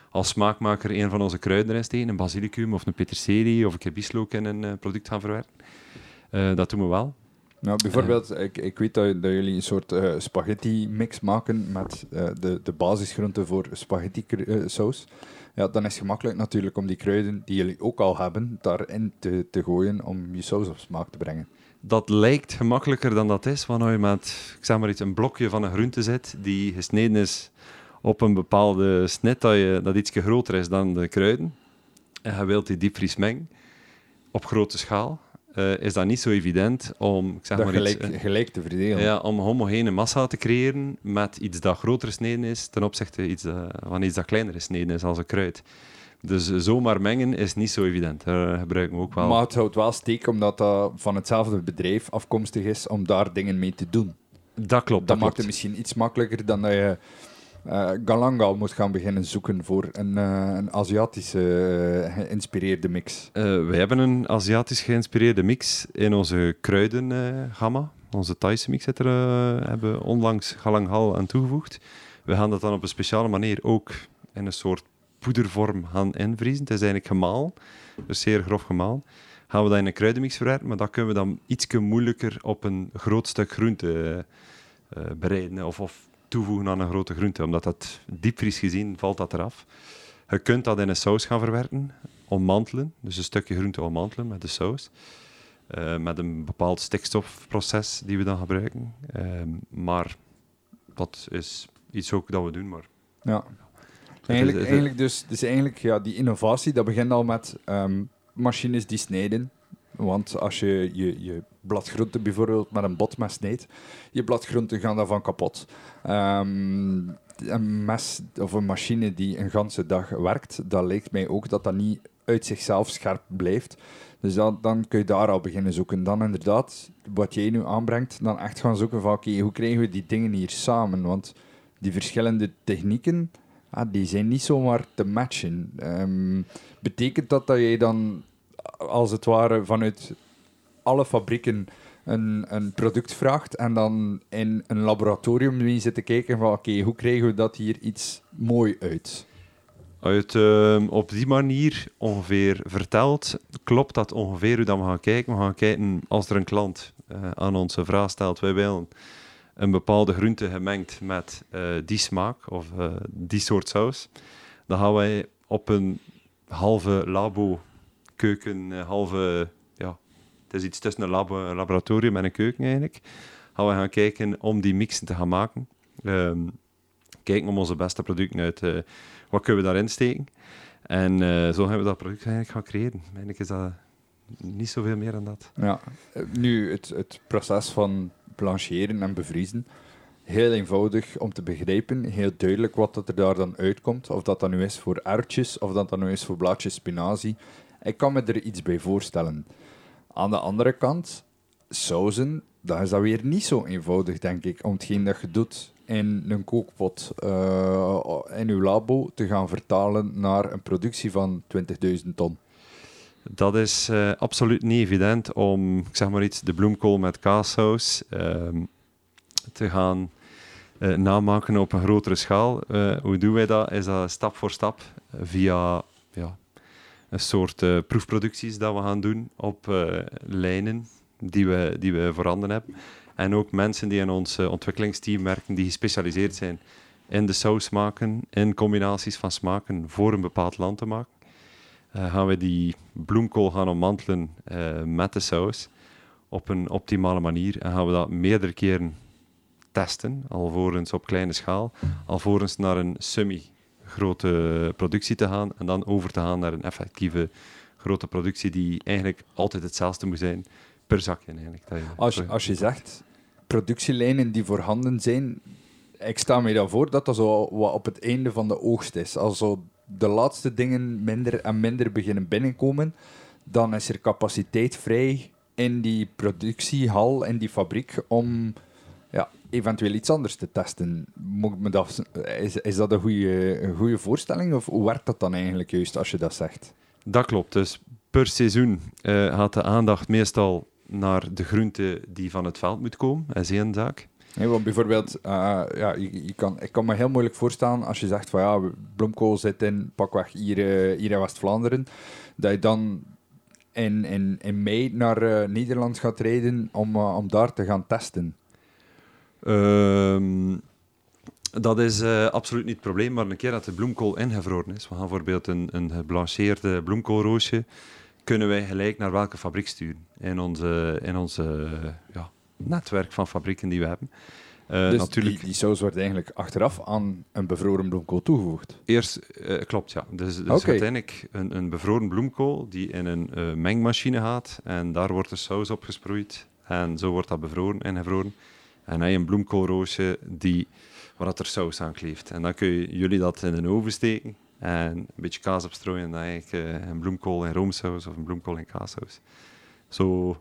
als smaakmaker een van onze kruiden erin steken, een basilicum of een peterselie of een keer bieslook in een product gaan verwerken. Dat doen we wel. Nou, bijvoorbeeld, ik, ik weet dat, dat jullie een soort eh, spaghetti-mix maken met eh, de, de basisgroenten voor spaghetti-saus. ja, dan is het gemakkelijk natuurlijk om die kruiden die jullie ook al hebben, daarin te, te gooien om je saus op smaak te brengen. Dat lijkt gemakkelijker dan dat is, wanneer je met ik zeg maar iets, een blokje van een groente zit die gesneden is op een bepaalde snit dat, je, dat iets groter is dan de kruiden. En je wilt die diepvries mengen op grote schaal. Eh, is dat niet zo evident om, ik zeg dat maar gelijk, iets, eh, gelijk te verdelen. ja, om homogene massa te creëren met iets dat groter gesneden is ten opzichte iets van iets dat kleiner gesneden is als een kruid. Dus eh, zomaar mengen is niet zo evident. Daar gebruiken we ook wel. Maar het houdt wel steek omdat dat van hetzelfde bedrijf afkomstig is om daar dingen mee te doen. dat klopt. Dat, Dat, maakt klopt. het misschien iets makkelijker dan dat je eh galangal moet gaan beginnen zoeken voor een, eh, een Aziatische eh, geïnspireerde mix. Wij hebben een Aziatisch geïnspireerde mix in onze kruidengamma. onze Thaise mix hebben we onlangs galanghal aan toegevoegd. We gaan dat dan op een speciale manier ook in een soort poedervorm gaan invriezen. Het is eigenlijk gemaal, dus zeer grof gemaal. Gaan we dat in een kruidenmix verwerken, maar dat kunnen we dan iets moeilijker op een groot stuk groente bereiden of, of toevoegen aan een grote groente, omdat dat diepvries gezien valt dat eraf. Je kunt dat in een saus gaan verwerken, ommantelen, dus een stukje groente ommantelen met de saus. eh, met een bepaald stikstofproces die we dan gebruiken. Ehm, maar dat is iets ook dat we doen. Maar Ja. eigenlijk dus, dus eigenlijk, ja, die innovatie, dat begint al met ehm, machines die snijden. Want als je, je je bladgroenten bijvoorbeeld met een botmes snijdt, je bladgroenten gaan daarvan kapot. Ehm, een mes of een machine die een ganse dag werkt, dat lijkt mij ook dat dat niet uit zichzelf scherp blijft. Dus dan, dan kun je daar al beginnen zoeken. Dan inderdaad, wat jij nu aanbrengt, dan echt gaan zoeken van oké, hoe krijgen we die dingen hier samen? Want die verschillende technieken, ah, die zijn niet zomaar te matchen. Ehm, betekent dat dat jij dan, als het ware, vanuit alle fabrieken een, een product vraagt en dan in een laboratorium mee zit te kijken van oké, hoe krijgen we dat hier iets mooi uit? Uit, uh, op die manier ongeveer verteld, klopt dat ongeveer hoe dat we gaan kijken. We gaan kijken als er een klant uh, aan onze vraag stelt, wij willen een bepaalde groente gemengd met uh, die smaak of uh, die soort saus. Dan gaan wij op een halve labo keuken, halve, het is iets tussen een, een laboratorium en een keuken eigenlijk. Gaan we gaan kijken om die mixen te gaan maken. Um, kijken om onze beste producten uit wat kunnen we daarin steken? En uh, zo hebben we dat product eigenlijk gaan creëren. Eigenlijk is dat niet zoveel meer dan dat. Ja, nu het, het proces van blancheren en bevriezen. Heel eenvoudig om te begrijpen, heel duidelijk wat dat er daar dan uitkomt. Of dat dan nu is voor erwtjes, of dat dan nu is voor blaadjes spinazie. Ik kan me er iets bij voorstellen. Aan de andere kant, sauzen, dat is dat weer niet zo eenvoudig, denk ik, om hetgeen dat je doet in een kookpot uh, in uw labo te gaan vertalen naar een productie van 20.000 ton? Dat is uh, absoluut niet evident om, ik zeg maar iets, de bloemkool met kaassaus uh, te gaan uh, namaken op een grotere schaal. hoe doen wij dat? Is dat stap voor stap via ja, een soort proefproducties dat we gaan doen op lijnen die we, die we voorhanden hebben. En ook mensen die in ons uh, ontwikkelingsteam werken, die gespecialiseerd zijn in de saus maken, in combinaties van smaken voor een bepaald land te maken. Gaan we die bloemkool gaan ommantelen met de saus op een optimale manier en gaan we dat meerdere keren testen, alvorens op kleine schaal, alvorens naar een semi-grote productie te gaan en dan over te gaan naar een effectieve grote productie die eigenlijk altijd hetzelfde moet zijn per zakje eigenlijk. Dat je als, als je zegt productielijnen die voorhanden zijn, ik sta me dan voor dat dat zo wat op het einde van de oogst is. Als zo de laatste dingen minder en minder beginnen binnenkomen, dan is er capaciteit vrij in die productiehal, in die fabriek, om ja, eventueel iets anders te testen. dat, is, is dat een goede, een goede voorstelling of hoe werkt dat dan eigenlijk juist als je dat zegt? Dat klopt. Dus per seizoen uh, gaat de aandacht meestal naar de groente die van het veld moet komen. Dat is één zaak. Nee, want bijvoorbeeld, uh, ja, je, je, kan, ik kan me heel moeilijk voorstellen als je zegt van ja, bloemkool zit in pakweg hier, uh, hier in West-Vlaanderen, dat je dan in, in, in mei naar uh, Nederland gaat rijden om, om daar te gaan testen. Um, dat is absoluut niet het probleem, maar een keer dat de bloemkool ingevroren is, we gaan bijvoorbeeld een, een geblancheerde bloemkoolroosje kunnen wij gelijk naar welke fabriek sturen in onze, in onze ja, netwerk van fabrieken die we hebben. Uh, dus natuurlijk... die, die, saus wordt eigenlijk achteraf aan een bevroren bloemkool toegevoegd? Eerst, uh, klopt ja. Dus, dus okay. uiteindelijk een, een bevroren bloemkool die in een mengmachine gaat en daar wordt de saus op gesproeid en zo wordt dat bevroren en gevroren. En je een bloemkoolroosje die, waar dat er saus aan kleeft. En dan kun je jullie dat in een oven steken en een beetje kaas opstrooien en dan eigenlijk uh, een bloemkool in roomsaus of een bloemkool in kaassaus. Zo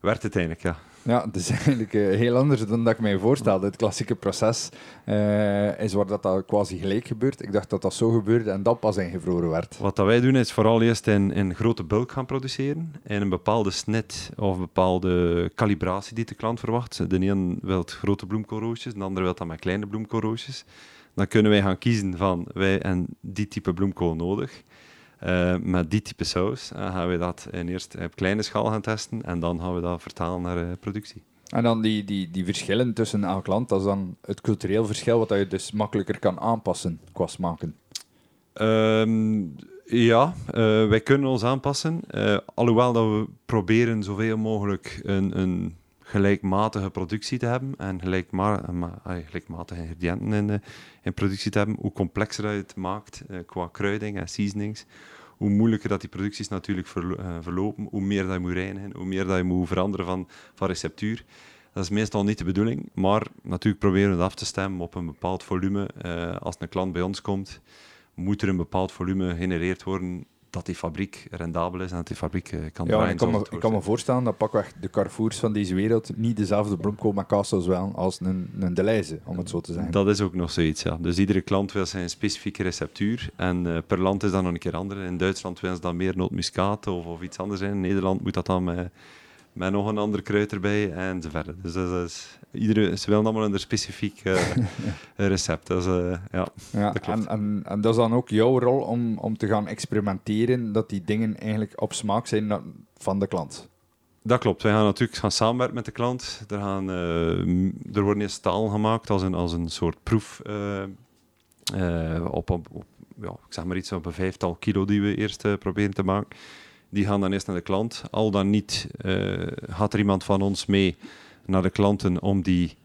werkt het eigenlijk, ja. Ja, het is (laughs) eigenlijk uh, heel anders dan dat ik mij voorstelde. Het klassieke proces uh, is waar dat, dat quasi gelijk gebeurt. Ik dacht dat dat zo gebeurde en dat pas ingevroren werd. Wat dat wij doen is vooral eerst in, in grote bulk gaan produceren. In een bepaalde snit of bepaalde calibratie die de klant verwacht. De een wil grote bloemkoolroosjes, de ander wil dat met kleine bloemkoolroosjes dan kunnen wij gaan kiezen van wij en die type bloemkool nodig. Uh, met die type saus Dan gaan we dat in eerst op kleine schaal gaan testen en dan gaan we dat vertalen naar uh, productie. En dan die, die, die verschillen tussen elk land, dat is dan het cultureel verschil wat je dus makkelijker kan aanpassen qua smaken. Um, ja, wij kunnen ons aanpassen. alhoewel dat we proberen zoveel mogelijk een, een gelijkmatige productie te hebben en gelijkma gelijkmatige ingrediënten in, uh, in productie te hebben, hoe complexer je het maakt qua kruiding en seasonings, hoe moeilijker dat die producties natuurlijk verlo verlopen, hoe meer dat je moet reinigen, hoe meer dat je moet veranderen van, van receptuur. Dat is meestal niet de bedoeling, maar natuurlijk proberen we het af te stemmen op een bepaald volume. als een klant bij ons komt, moet er een bepaald volume gegenereerd worden dat die fabriek rendabel is en dat die fabriek eh, kan draaien. en ik kan, me, ik kan me voorstellen dat pakweg de Carrefours van deze wereld niet dezelfde bloemkool met kaas zwellen als een, een Deleuze, om het zo te zeggen. Dat is ook nog zoiets, ja. Dus iedere klant wil zijn specifieke receptuur. En eh, per land is dat nog een keer anders. In Duitsland willen ze dan meer nootmuskaat of, of iets anders zijn. In Nederland moet dat dan met, met nog een ander kruid erbij en zo verder. Dus dat is, iedere, ze willen allemaal een specifiek eh, (laughs) recept. Dus, ja. Ja, dat klopt. en, en, en dat is dan ook jouw rol om, om te gaan experimenteren, dat die dingen eigenlijk op smaak zijn van de klant. Dat klopt. Wij gaan natuurlijk gaan samenwerken met de klant. Er, gaan, eh, er worden eerst stalen gemaakt als een, als een soort proef op, op, op ja, ik zeg maar iets op een vijftal kilo die we eerst proberen te maken. Die gaan dan eerst naar de klant. Al dan niet gaat er iemand van ons mee naar de klanten om die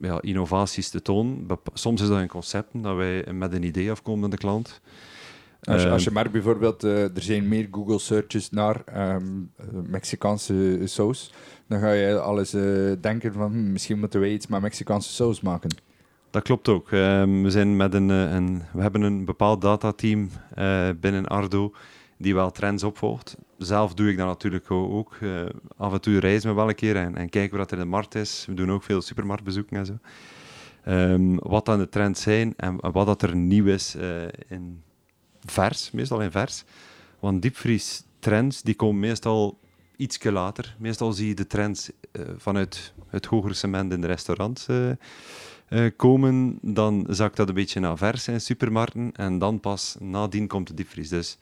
ja, innovaties te tonen. Soms is dat een concept dat wij met een idee afkomen naar de klant. Als je, Ehm, als je merkt bijvoorbeeld, eh, er zijn meer Google searches naar ehm, eh, Mexicaanse saus, dan ga je al eens eh, denken van hm, misschien moeten wij iets met Mexicaanse saus maken. Dat klopt ook. Ehm, we, zijn met een, een, we hebben een bepaald datateam eh, binnen Ardo die wel trends opvolgt. Zelf doe ik dat natuurlijk ook. Eh, af en toe reizen we wel een keer en, en kijken wat er in de markt is. We doen ook veel supermarktbezoeken en zo. Ehm, wat dan de trends zijn en wat dat er nieuw is eh, in vers, meestal in vers. Want diepvries trends die komen meestal ietsje later. Meestal zie je de trends eh, vanuit het hogere cement in de restaurants komen. Dan zakt dat een beetje naar vers in supermarkten. En dan pas nadien komt de diepvries. Dus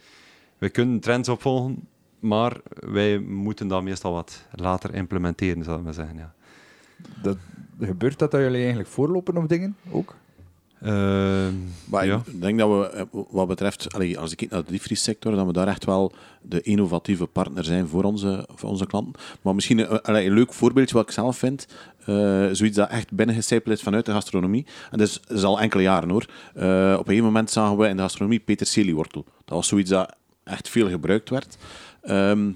we kunnen trends opvolgen, maar wij moeten dat meestal wat later implementeren, zal ik maar zeggen. Ja. Dat, gebeurt dat dat jullie eigenlijk voorlopen op dingen ook? Ehm, Maar ja. ik denk dat we, eh, wat betreft, als ik kijk naar de diepvriessector, dat we daar echt wel de innovatieve partner zijn voor onze, voor onze klanten. Maar misschien een, allee, een leuk voorbeeldje wat ik zelf vind, eh, zoiets dat echt binnengecijpeld is vanuit de gastronomie. En dat is, dat is al enkele jaren hoor. Eh, op een gegeven moment zagen we in de gastronomie peterseliewortel. Dat was zoiets dat echt veel gebruikt werd. Ehm,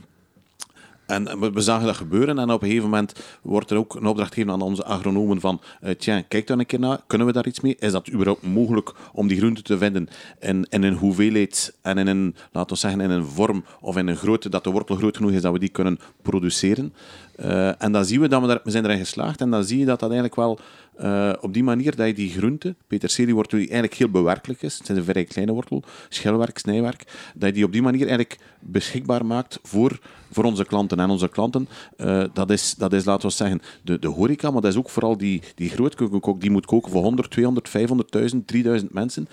en we, zagen dat gebeuren en op een gegeven moment wordt er ook een opdracht gegeven aan onze agronomen van eh tja, kijk daar een keer naar, kunnen we daar iets mee? Is dat überhaupt mogelijk om die groenten te vinden in, in een hoeveelheid en in een, laten we zeggen, in een vorm of in een grootte dat de wortel groot genoeg is dat we die kunnen produceren? Eh, en dan zien we dat we, daar, we zijn erin geslaagd en dan zie je dat dat eigenlijk wel eh, op die manier dat je die groente, peterseliewortel die eigenlijk heel bewerkelijk is, het is een vrij kleine wortel, schilwerk, snijwerk, dat je die op die manier eigenlijk beschikbaar maakt voor, voor onze klanten. En onze klanten, eh, dat, is, dat is, laten we zeggen, de, de horeca, maar dat is ook vooral die, die die moet koken voor 100, 200, 500.000, 3000 mensen,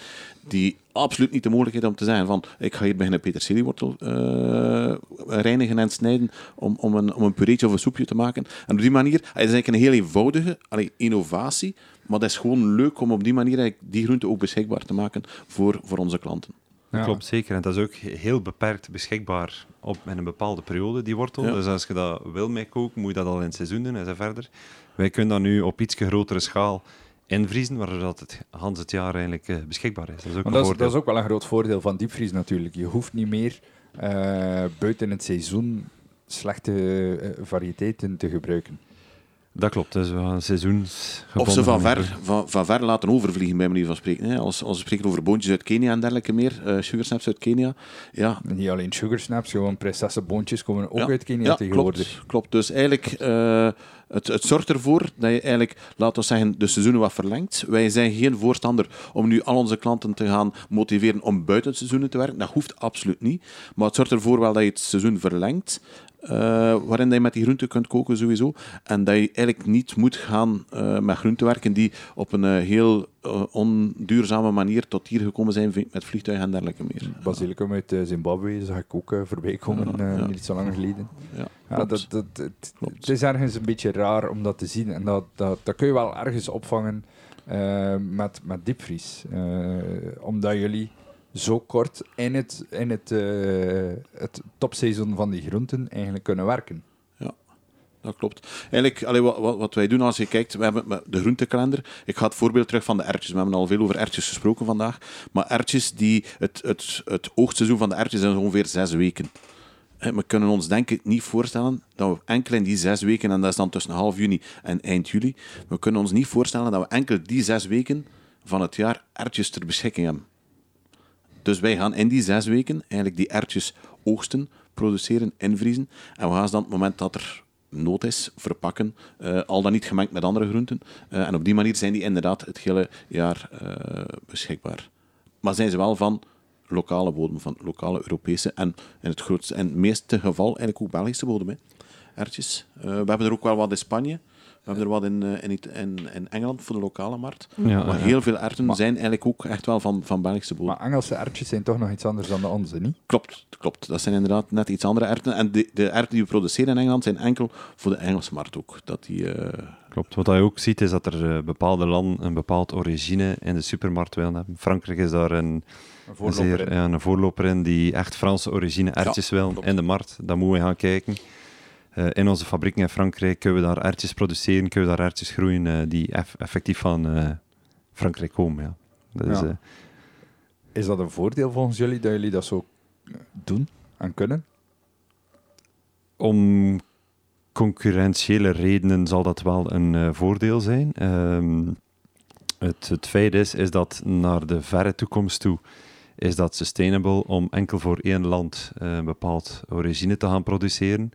die absoluut niet de mogelijkheid om te zeggen van ik ga hier beginnen peterseliewortel eh, reinigen en snijden om, om, een, om een pureetje of een soepje te maken. En op die manier, het is eigenlijk een heel eenvoudige allee, innovatie, maar dat is gewoon leuk om op die manier eigenlijk die groente ook beschikbaar te maken voor, voor onze klanten. Ja. klopt zeker. En dat is ook heel beperkt beschikbaar op in een bepaalde periode, die wortel. Ja. Dus als je dat wil mee koken, moet je dat al in het seizoen doen en zo verder. Wij kunnen dat nu op iets grotere schaal invriezen, waardoor dat het Hans het jaar eigenlijk eh, beschikbaar is. Dat is ook een dat is, voordeel. dat is ook wel een groot voordeel van diepvries natuurlijk. Je hoeft niet meer eh, buiten het seizoen slechte eh, variëteiten te gebruiken. Dat klopt, dus we gaan seizoens. Of ze van ver, van, van ver laten overvliegen, bij manier van spreken. Hè. Als, als we spreken over boontjes uit Kenia en dergelijke meer, eh sugar snaps uit Kenia. Ja, Niet alleen sugar snaps, gewoon prinsessenboontjes komen ook ja, uit Kenia ja, tegenwoordig. Klopt, klopt. Dus eigenlijk, eh, het, het zorgt ervoor dat je eigenlijk, laten we zeggen, de seizoenen wat verlengt. Wij zijn geen voorstander om nu al onze klanten te gaan motiveren om buiten het seizoen te werken. Dat hoeft absoluut niet. Maar het zorgt ervoor wel dat je het seizoen verlengt. Eh, waarin dat je met die groenten kunt koken sowieso. En dat je eigenlijk niet moet gaan eh, met groenten werken die op een eh, heel onduurzame manier tot hier gekomen zijn met vliegtuigen en dergelijke meer. Basilicum uit Zimbabwe zag ik ook voorbij komen, Ja, niet zo lang geleden. Ja, klopt. dat, dat, het, is ergens een beetje raar om dat te zien. En dat, dat, dat kun je wel ergens opvangen met, met diepvries. Omdat jullie zo kort in het, in het, eh, het topseizoen van die groenten eigenlijk kunnen werken. Dat klopt. Eigenlijk, allee, wat, wat, wij doen als je kijkt, we hebben de groentekalender. Ik ga het voorbeeld terug van de erwtjes. We hebben al veel over erwtjes gesproken vandaag. Maar erwtjes, die, het, het, het oogstseizoen van de erwtjes is ongeveer zes weken. We kunnen ons denk ik niet voorstellen dat we enkel in die zes weken, en dat is dan tussen half juni en eind juli, we kunnen ons niet voorstellen dat we enkel die zes weken van het jaar erwtjes ter beschikking hebben. Dus wij gaan in die zes weken eigenlijk die ertjes oogsten, produceren, invriezen. En we gaan ze dan op het moment dat er nood is, verpakken, eh, al dan niet gemengd met andere groenten. Eh, en op die manier zijn die inderdaad het hele jaar eh, beschikbaar. Maar zijn ze wel van lokale bodem, van lokale Europese en in het grootste en meeste geval eigenlijk ook Belgische bodem. Hè. Ertjes. we hebben er ook wel wat in Spanje. We hebben er wat in, in, in, in Engeland voor de lokale markt. Ja, maar ja. heel veel erten zijn eigenlijk ook echt wel van, van Belgische bodem. Maar Engelse erwtjes zijn toch nog iets anders dan de onze, niet? Klopt, klopt. Dat zijn inderdaad net iets andere erwten. En de, de erwten die we produceren in Engeland zijn enkel voor de Engelse markt ook. Dat die, eh, Klopt. Wat je ook ziet is dat er eh, bepaalde landen een bepaald origine in de supermarkt willen hebben. Frankrijk is daar een, Een een, voorloper zeer, in. ja, een voorloper in die echt Franse origine ertjes wil in de markt. Daar moeten we gaan kijken. Eh, in onze fabrieken in Frankrijk kunnen we daar ertjes produceren, kunnen we daar ertjes groeien eh, die eff- effectief van eh, Frankrijk komen. Ja. Dat is, Ja. Is dat een voordeel volgens jullie dat jullie dat zo doen en kunnen? om concurrentiële redenen zal dat wel een voordeel zijn. Ehm, het, het feit is, is dat naar de verre toekomst toe is dat sustainable om enkel voor één land een bepaald origine te gaan produceren.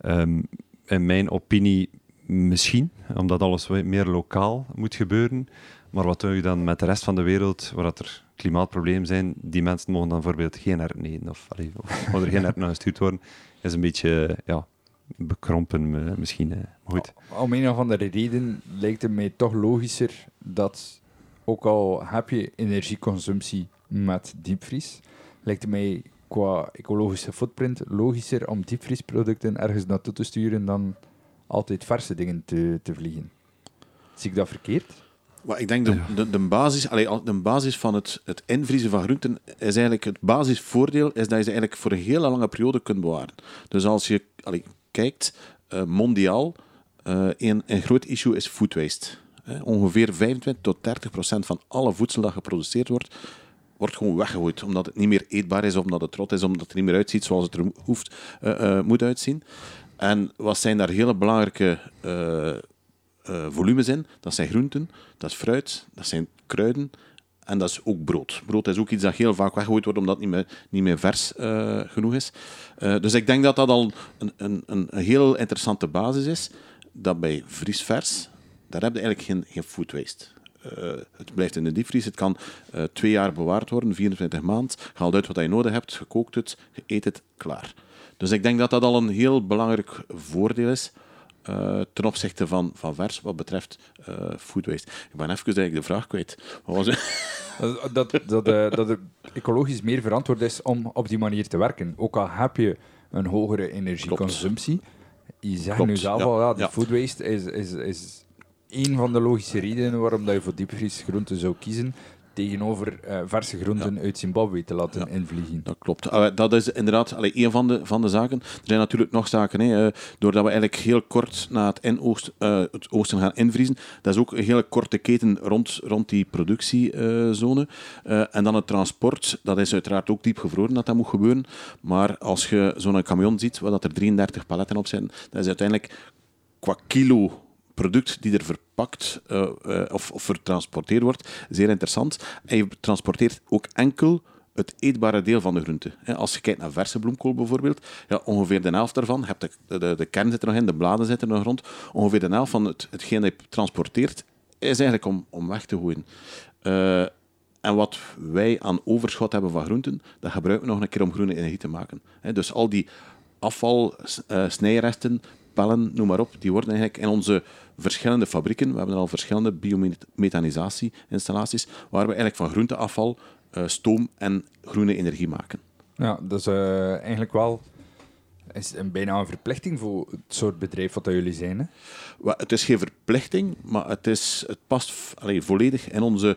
Ehm, in mijn opinie misschien, omdat alles meer lokaal moet gebeuren. Maar wat doe je dan met de rest van de wereld, waar dat er klimaatproblemen zijn, die mensen mogen dan bijvoorbeeld geen eten, of, allee, of er geen (laughs) erwten naar gestuurd worden, is een beetje ja, bekrompen eh, misschien. eh. Maar goed. Om een of andere reden lijkt het mij toch logischer dat, ook al heb je energieconsumptie met diepvries, lijkt het mij qua ecologische footprint logischer om diepvriesproducten ergens naartoe te sturen dan altijd verse dingen te, te vliegen. Zie ik dat verkeerd? Maar ik denk de, de, de, basis, allee, al- de basis van het, het invriezen van groenten is eigenlijk het basisvoordeel is dat je ze eigenlijk voor een hele lange periode kunt bewaren. Dus als je allee, kijkt, eh, mondiaal, eh, een, een groot issue is food waste. Eh, ongeveer 25 tot 30 procent van alle voedsel dat geproduceerd wordt, wordt gewoon weggegooid. Omdat het niet meer eetbaar is, omdat het rot is, omdat het niet meer uitziet zoals het er hoeft, eh, eh, moet uitzien. En wat zijn daar hele belangrijke eh, volumes in. Dat zijn groenten, dat is fruit, dat zijn kruiden en dat is ook brood. Brood is ook iets dat heel vaak weggegooid wordt omdat het niet meer, niet meer vers genoeg is. Dus ik denk dat dat al een, een, een, een heel interessante basis is. Dat bij vriesvers, daar heb je eigenlijk geen, geen food waste. Eh, het blijft in de diepvries. Het kan eh, twee jaar bewaard worden, 24 maanden. Je haalt uit wat je nodig hebt, gekookt het, je eet het, klaar. Dus ik denk dat dat al een heel belangrijk voordeel is eh, ten opzichte van, van vers wat betreft food waste. Ik ben even eigenlijk de vraag kwijt. Wat was het? Dat, dat, dat, het ecologisch meer verantwoord is om op die manier te werken. Ook al heb je een hogere energieconsumptie. Je zegt Klopt, nu zelf ja, al, ja. food waste is, is, is een van de logische redenen waarom dat je voor diepvriesgroenten zou kiezen tegenover eh, verse groenten uit Zimbabwe te laten Ja. invliegen. Dat klopt. Eh, dat is inderdaad allee, een van de, van de zaken. Er zijn natuurlijk nog zaken. Hè. Eh, doordat we eigenlijk heel kort na het, eh, het oosten gaan invriezen, dat is ook een hele korte keten rond, rond die productiezone. En dan het transport, dat is uiteraard ook diep gevroren dat dat moet gebeuren. Maar als je zo'n camion ziet, waar dat er 33 paletten op zijn, dat is uiteindelijk qua kilo product die er verpakt eh, eh, of, of vertransporteerd wordt, zeer interessant. En je transporteert ook enkel het eetbare deel van de groente. Als je kijkt naar verse bloemkool bijvoorbeeld, ja, ongeveer de helft daarvan, je hebt de, de, de kern zit er nog in, de bladen zitten nog rond, ongeveer de helft van het, hetgeen dat je transporteert, is eigenlijk om, om weg te gooien. Eh, en wat wij aan overschot hebben van groenten, dat gebruiken we nog een keer om groene energie te maken. Dus al die afval, snijresten, pellen, noem maar op, die worden eigenlijk in onze verschillende fabrieken, we hebben al verschillende biomethanisatie-installaties, waar we eigenlijk van groenteafval eh, stoom en groene energie maken. Ja, is eh, eigenlijk wel is een, bijna een verplichting voor het soort bedrijf wat jullie zijn. Hè? Het is geen verplichting, maar het, is, het past volledig in onze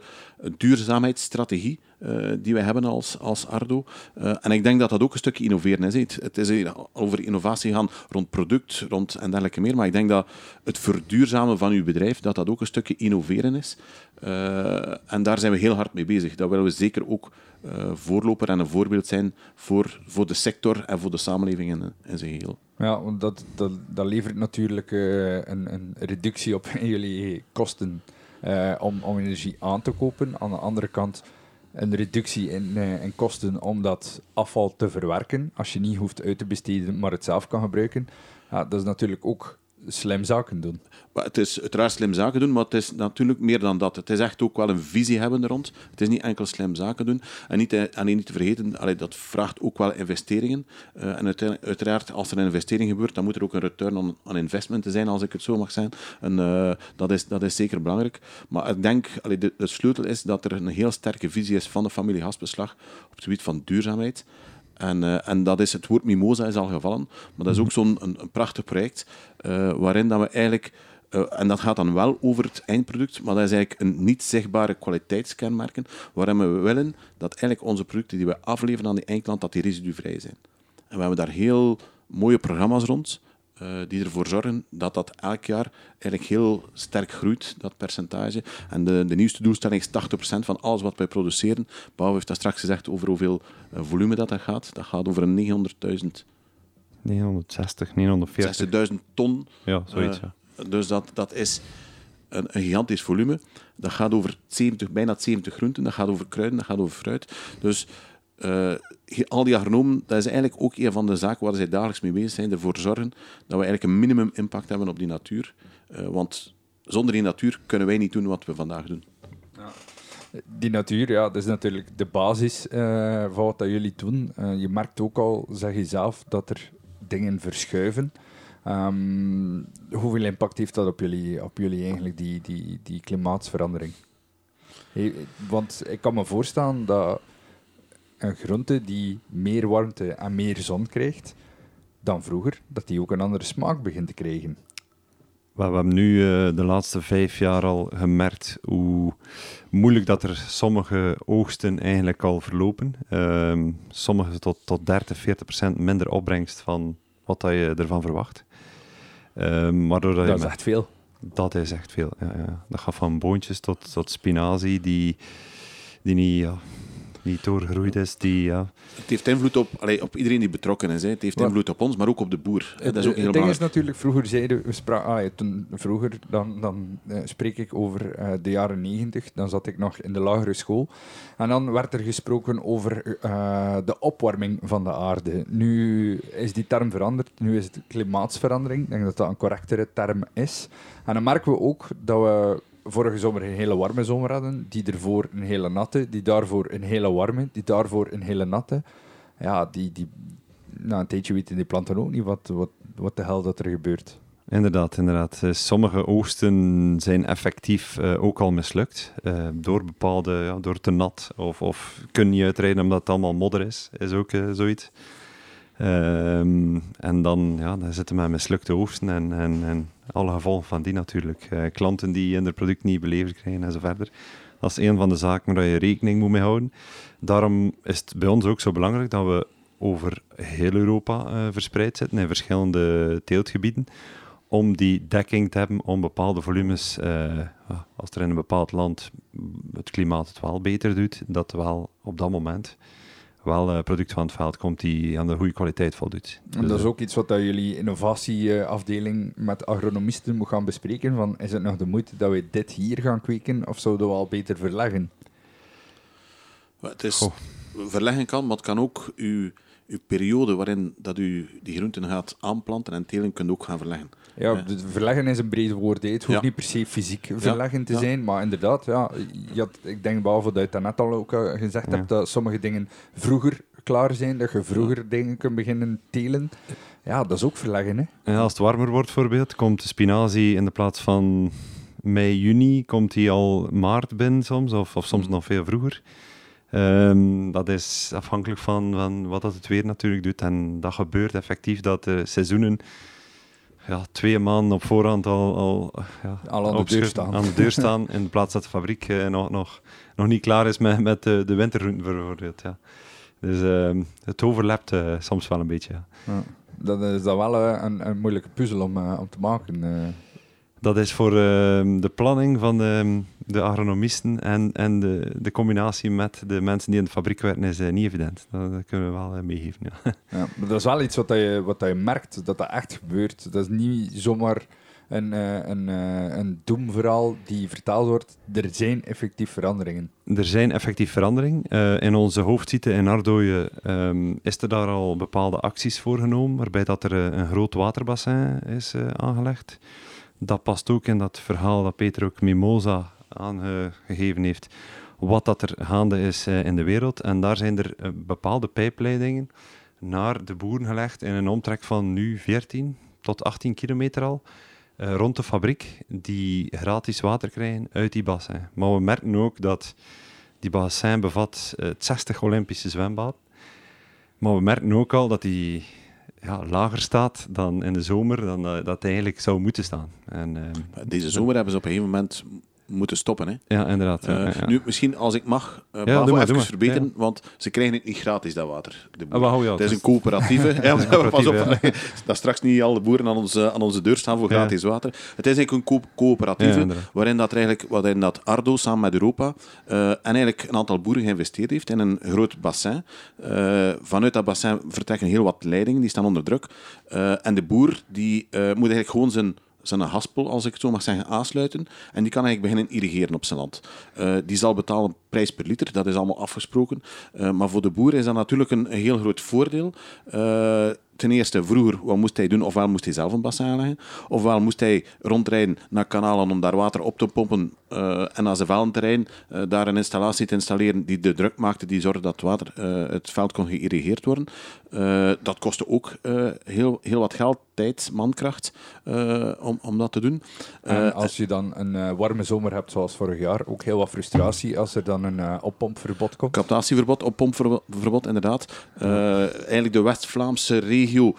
duurzaamheidsstrategie eh, die wij hebben als, als Ardo. Eh, en ik denk dat dat ook een stukje innoveren is. Het, is over innovatie gaan rond product rond en dergelijke meer. Maar ik denk dat het verduurzamen van uw bedrijf, dat dat ook een stukje innoveren is. Eh, en daar zijn we heel hard mee bezig. Dat willen we zeker ook eh, voorloper en een voorbeeld zijn voor, voor de sector en voor de samenleving in, in zijn geheel. Ja, want dat, dat, dat levert natuurlijk eh, een, een reductie op (laughs) jullie kosten om, om energie aan te kopen. Aan de andere kant een reductie in, in kosten om dat afval te verwerken. Als je niet hoeft uit te besteden, maar het zelf kan gebruiken. Ja, dat is natuurlijk ook slim zaken doen. Maar het is uiteraard slim zaken doen, maar het is natuurlijk meer dan dat. Het is echt ook wel een visie hebben rond. Het is niet enkel slim zaken doen. En niet, te- en niet te vergeten, allee, dat vraagt ook wel investeringen. Eh, en uite- uiteraard, als er een investering gebeurt, dan moet er ook een return on, on investment zijn, als ik het zo mag zijn. En, eh, dat, is, dat is zeker belangrijk. Maar ik denk, allee, de, de sleutel is dat er een heel sterke visie is van de familie Hasbeslag op het gebied van duurzaamheid. En, eh, en dat is het woord mimosa is al gevallen. Maar dat is ook zo'n een, een prachtig project eh, waarin dat we eigenlijk... eh, en dat gaat dan wel over het eindproduct, maar dat is eigenlijk een niet zichtbare kwaliteitskenmerken waarin we willen dat eigenlijk onze producten die we afleveren aan die eindklant, dat die residuvrij zijn. En we hebben daar heel mooie programma's rond, die ervoor zorgen dat dat elk jaar eigenlijk heel sterk groeit, dat percentage. En de, de nieuwste doelstelling is 80% van alles wat wij produceren. Bouw heeft daar straks gezegd over hoeveel eh, volume dat, dat gaat. Dat gaat over een 900.000, 960, 940. 60.000 ton. Ja, zoiets. Eh. Dus dat, dat is een, een gigantisch volume. Dat gaat over 70, bijna 70 groenten, dat gaat over kruiden, dat gaat over fruit. Dus eh, al die agronomen, dat is eigenlijk ook een van de zaken waar zij dagelijks mee bezig zijn, ervoor zorgen dat we eigenlijk een minimum impact hebben op die natuur. Eh, want zonder die natuur kunnen wij niet doen wat we vandaag doen. Die natuur, ja, dat is natuurlijk de basis eh, van wat jullie doen. Je merkt ook al, zeg je zelf, dat er dingen verschuiven. Ehm, hoeveel impact heeft dat op jullie, op jullie eigenlijk, die, die, die klimaatsverandering? Want ik kan me voorstellen dat een groente die meer warmte en meer zon krijgt dan vroeger, dat die ook een andere smaak begint te krijgen. Maar we hebben nu eh, de laatste vijf jaar al gemerkt hoe moeilijk dat er sommige oogsten eigenlijk al verlopen. Ehm, sommige tot, tot 30, 40 procent minder opbrengst van wat dat je ervan verwacht. Ehm, waardoor dat, je is met- echt veel. dat is echt veel. Ja, ja. Dat gaat van boontjes tot, tot spinazie die, die niet, ja, niet doorgegroeid is. Die, ja, Het heeft invloed op, allee, op iedereen die betrokken is. Hè. Het heeft invloed op ons, maar ook op de boer. hè. Dat is ook heel het ding is natuurlijk, vroeger zeiden we, spra- ah, ja, toen, vroeger, dan, dan eh, spreek ik over eh, de jaren negentig, dan zat ik nog in de lagere school. En dan werd er gesproken over eh, de opwarming van de aarde. Nu is die term veranderd, nu is het klimaatsverandering. Ik denk dat dat een correctere term is. En dan merken we ook dat we vorige zomer een hele warme zomer hadden, die ervoor een hele natte, die daarvoor een hele warme, die daarvoor een hele natte. Ja, die, die, na een tijdje weten die planten ook niet wat, wat, wat de hel dat er gebeurt. Inderdaad, inderdaad. Eh, Sommige oogsten zijn effectief eh, ook al mislukt. eh, door bepaalde, ja, door te nat of, of kun niet uitrijden omdat het allemaal modder is, is ook zoiets. Ehm, en dan, ja, dan zitten we met mislukte oogsten en, en, en alle gevolgen van die natuurlijk. Eh, klanten die hun product niet beleverd krijgen en zo verder. Dat is een van de zaken waar je rekening moet mee houden. Daarom is het bij ons ook zo belangrijk dat we over heel Europa eh, verspreid zitten in verschillende teeltgebieden om die dekking te hebben om bepaalde volumes, eh, als er in een bepaald land het klimaat het wel beter doet, dat wel op dat moment wel eh product van het veld komt die aan de goede kwaliteit voldoet. En Dus, dat is eh, ook iets wat dat jullie innovatieafdeling met agronomisten moet gaan bespreken. Van, is het nog de moeite dat we dit hier gaan kweken of zouden we al beter verleggen? Het is, verleggen kan, maar het kan ook uw, uw periode waarin dat u die groenten gaat aanplanten en telen, kunt ook gaan verleggen. Ja, verleggen is een breed woord. hè. Het hoeft Ja. niet per se fysiek verleggen te ja. zijn, maar inderdaad, ja, je had, ik denk behalve dat je het net al ook eh, gezegd Ja. hebt, dat sommige dingen vroeger klaar zijn, dat je vroeger dingen kunt beginnen telen. Ja, dat is ook verleggen. Hè? En als het warmer wordt, bijvoorbeeld, komt de spinazie in de plaats van mei, juni, komt die al maart binnen soms, of, of soms Mm. nog veel vroeger. Ehm, dat is afhankelijk van, van wat dat het weer natuurlijk doet. En dat gebeurt effectief dat de seizoenen ja, twee maanden op voorhand al, al, ja, Al aan de deur staan. aan de deur (laughs) staan. in plaats dat de fabriek eh, nog, nog, nog niet klaar is met, met de, de bijvoorbeeld. Ja. Dus ehm, het overlapt eh, soms wel een beetje. ja. Ja. Dat is dan wel eh, een, een moeilijke puzzel om, om te maken. Dat is voor ehm, de planning van de, de agronomisten en, en de, de combinatie met de mensen die in de fabriek werken is eh, niet evident. Dat, dat kunnen we wel eh, meegeven. Ja. (laughs) Ja, maar dat is wel iets wat, je, wat je merkt, dat dat echt gebeurt. Dat is niet zomaar een, uh, een, een doemverhaal die vertaald wordt. Er zijn effectief veranderingen. Er zijn effectief veranderingen. Uh, in onze hoofdsite in Ardooien um, is er daar al bepaalde acties voor genomen, waarbij dat er een groot waterbassin is aangelegd. Dat past ook in dat verhaal dat Peter ook Mimosa aangegeven heeft, wat dat er gaande is in de wereld. En daar zijn er bepaalde pijpleidingen naar de boeren gelegd in een omtrek van nu 14 tot 18 kilometer al. Uh, rond de fabriek die gratis water krijgen uit die bassin. Maar we merken ook dat die bassin bevat uh, 60 Olympische zwembaden. Maar we merken ook al dat die ja, lager staat dan in de zomer dan dat eigenlijk zou moeten staan. En, Deze zomer hebben ze op een gegeven moment moeten stoppen. Hè. Ja, inderdaad. Ja, uh, Nu, misschien als ik mag, uh, ja, even verbeteren, want ze krijgen het niet gratis, dat water. De ah, het is een (laughs) (laughs) coöperatieve. ja, pas (laughs) op, dat straks niet alle boeren aan onze, aan onze deur staan voor gratis water. Het is eigenlijk een co coöperatieve, waarin, dat eigenlijk, waarin dat Ardo samen met Europa uh, en eigenlijk een aantal boeren geïnvesteerd heeft in een groot bassin. vanuit dat bassin vertrekken heel wat leidingen, die staan onder druk. en de boer die, moet eigenlijk gewoon zijn zijn haspel, als ik het zo mag zeggen, aansluiten. En die kan eigenlijk beginnen irrigeren op zijn land. Uh, die zal betalen prijs per liter, dat is allemaal afgesproken. Uh, maar voor de boer is dat natuurlijk een, heel groot voordeel. Uh, ten eerste, vroeger, wat moest hij doen? Ofwel moest hij zelf een bassin aanleggen, ofwel moest hij rondrijden naar kanalen om daar water op te pompen en naar zijn veldenterrein daar een installatie te installeren die de druk maakte, die zorgde dat water uh, het veld kon geïrrigeerd worden. dat kostte ook heel, heel wat geld, tijd, mankracht om, om dat te doen. En als je dan een warme zomer hebt zoals vorig jaar, ook heel wat frustratie als er dan een oppompverbod komt? Captatieverbod, oppompverbod, inderdaad. eigenlijk de West-Vlaamse regio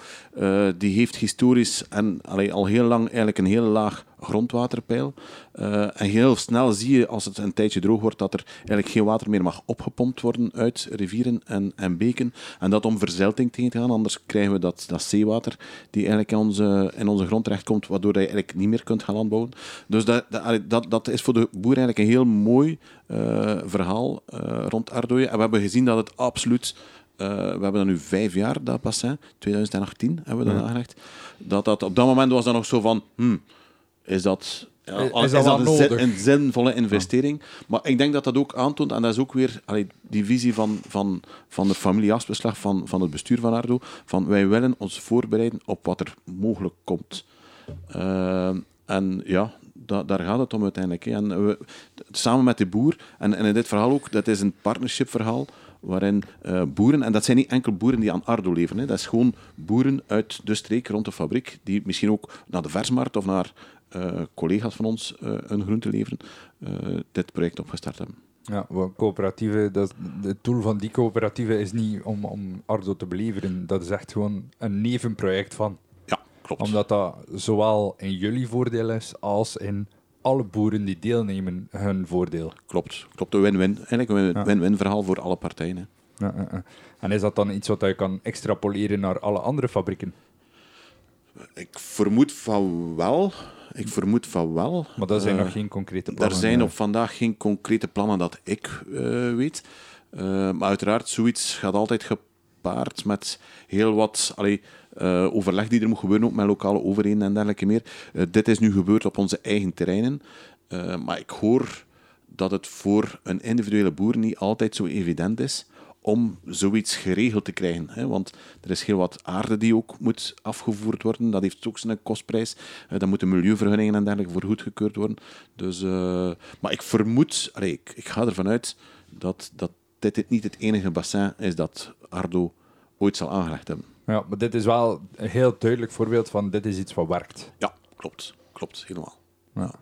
die heeft historisch en allee, al heel lang eigenlijk een heel laag grondwaterpeil. Uh, en heel snel zie je, als het een tijdje droog wordt, dat er eigenlijk geen water meer mag opgepompt worden uit rivieren en, en beken. En dat om verzilting tegen te gaan, anders krijgen we dat, dat zeewater die eigenlijk in onze, in onze grond terechtkomt, waardoor je eigenlijk niet meer kunt gaan landbouwen. Dus dat, dat, dat, dat is voor de boer eigenlijk een heel mooi uh, verhaal uh, rond Ardooien. En we hebben gezien dat het absoluut uh, we hebben dat nu vijf jaar, dat bassin. 2018 hebben we dat ja. aangelegd. Dat, dat, op dat moment was dat nog zo van... Hmm, is dat, ja, is, is, dat, een, zin, een, zinvolle investering? Ja. Maar ik denk dat dat ook aantoont, en dat is ook weer allee, die visie van, van, van de familieafbeslag van, van het bestuur van Ardo, van wij willen ons voorbereiden op wat er mogelijk komt. Uh, en ja, da, daar gaat het om uiteindelijk. Hè. En we, samen met de boer, en, en in dit verhaal ook, dat is een partnership verhaal, waarin uh, boeren, en dat zijn niet enkel boeren die aan Ardo leven, hè, dat is gewoon boeren uit de streek rond de fabriek, die misschien ook naar de versmarkt of naar collega's van ons uh, een groente leveren, dit project opgestart hebben. Ja, coöperatieven, dat, het doel van die coöperatieven is niet om, om Ardo te beleveren, dat is echt gewoon een nevenproject van. Ja, klopt. Omdat dat zowel in jullie voordeel is als in alle boeren die deelnemen hun voordeel. Klopt, klopt. Een win-win. Eigenlijk een win-win verhaal voor alle partijen. Ja, en is dat dan iets wat je kan extrapoleren naar alle andere fabrieken? Ik vermoed van wel. Ik vermoed van wel. Maar er zijn nog geen concrete plannen? Er zijn op vandaag geen concrete plannen dat ik uh, weet. Uh, maar uiteraard, zoiets gaat altijd gepaard met heel wat... Allee, uh, overleg die er moet gebeuren, ook met lokale overheden en dergelijke meer. Uh, dit is nu gebeurd op onze eigen terreinen. Uh, maar ik hoor dat het voor een individuele boer niet altijd zo evident is om zoiets geregeld te krijgen. Hè? Want er is heel wat aarde die ook moet afgevoerd worden. Dat heeft ook zijn kostprijs. Uh, dan moeten milieuvergunningen en dergelijke voor goedgekeurd worden. Dus, uh, maar ik vermoed, allee, ik, ik, ga ervan uit dat, dat dit niet het enige bassin is dat Ardo ooit zal aangelegd hebben. Ja, maar dit is wel een heel duidelijk voorbeeld van dit is iets wat werkt. Ja, klopt. Klopt, helemaal. Ja.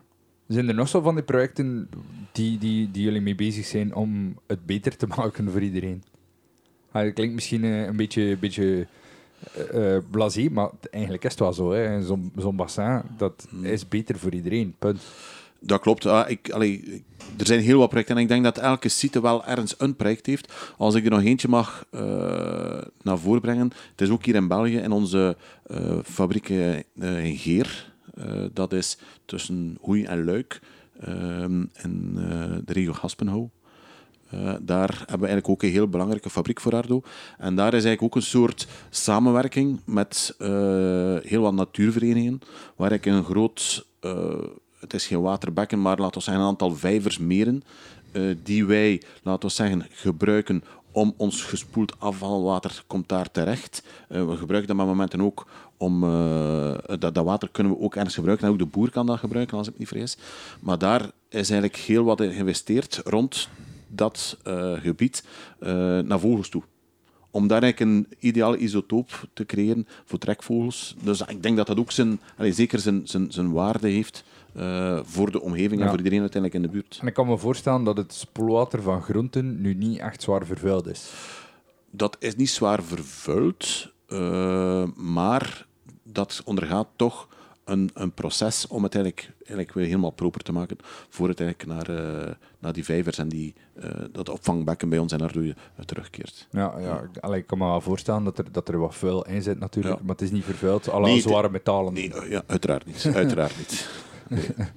Zijn er nog zo van die projecten die, die, die jullie mee bezig zijn om het beter te (laughs) maken voor iedereen? Ah, dat klinkt misschien eh, een beetje, beetje uh, blasé, maar eigenlijk is het wel zo. Zo'n zo'n bassin, dat hmm. is beter voor iedereen, punt. Dat klopt. Ah, ik, allee, er zijn heel wat projecten en ik denk dat elke site wel ergens een project heeft. Als ik er nog eentje mag uh, naar voren brengen. Het is ook hier in België in onze uh, fabriek uh, in Geer. dat is tussen Hoei en Luik in de regio Gaspenhouw. Uh, daar hebben we eigenlijk ook een heel belangrijke fabriek voor Ardo. En daar is eigenlijk ook een soort samenwerking met uh, heel wat natuurverenigingen, waar ik een groot, uh, het is geen waterbekken, maar laten we zeggen een aantal vijvers, meren, die wij, laten we zeggen, gebruiken om ons gespoeld afvalwater komt daar terecht. We gebruiken dat met momenten ook om... Dat, dat, water kunnen we ook ergens gebruiken. En ook de boer kan dat gebruiken, als ik niet vergis. Maar daar is eigenlijk heel wat in geïnvesteerd rond dat uh, gebied naar vogels toe om daar eigenlijk een ideale isotoop te creëren voor trekvogels. Dus ik denk dat dat ook zijn, allez, zeker zijn, zijn, zijn waarde heeft uh, voor de omgeving ja. en voor iedereen uiteindelijk in de buurt. En ik kan me voorstellen dat het spoelwater van groenten nu niet echt zwaar vervuild is. Dat is niet zwaar vervuild, uh, maar dat ondergaat toch een, een proces om het eigenlijk, eigenlijk weer helemaal proper te maken voor het eigenlijk naar, uh, naar die vijvers en die, uh, dat opvangbekken bij ons en Ardoe uh, terugkeert. Ja, ja. Allee, ik kan me wel voorstellen dat er, dat er wat vuil in zit natuurlijk, ja. maar het is niet vervuild, alle nee, zware metalen. Nee, ja, uiteraard niet. (laughs) uiteraard niet. Nee. (laughs)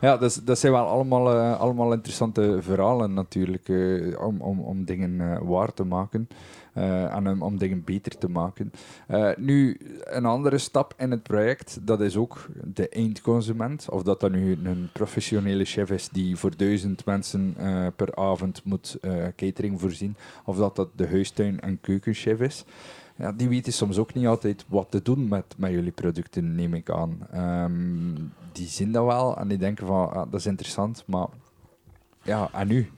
Ja, dat, dat zijn wel allemaal, uh, allemaal interessante verhalen natuurlijk, uh, om, om, om dingen waar te maken. En om, om, dingen beter te maken. nu, een andere stap in het project, dat is ook de eindconsument. Of dat dan nu een professionele chef is die voor duizend mensen per avond moet catering voorzien. Of dat dat de huistuin- en keukenchef is ja, die weten soms ook niet altijd wat te doen met, met jullie producten, neem ik aan. Um, die zien dat wel en die denken van, ah, dat is interessant, maar ja, en nu?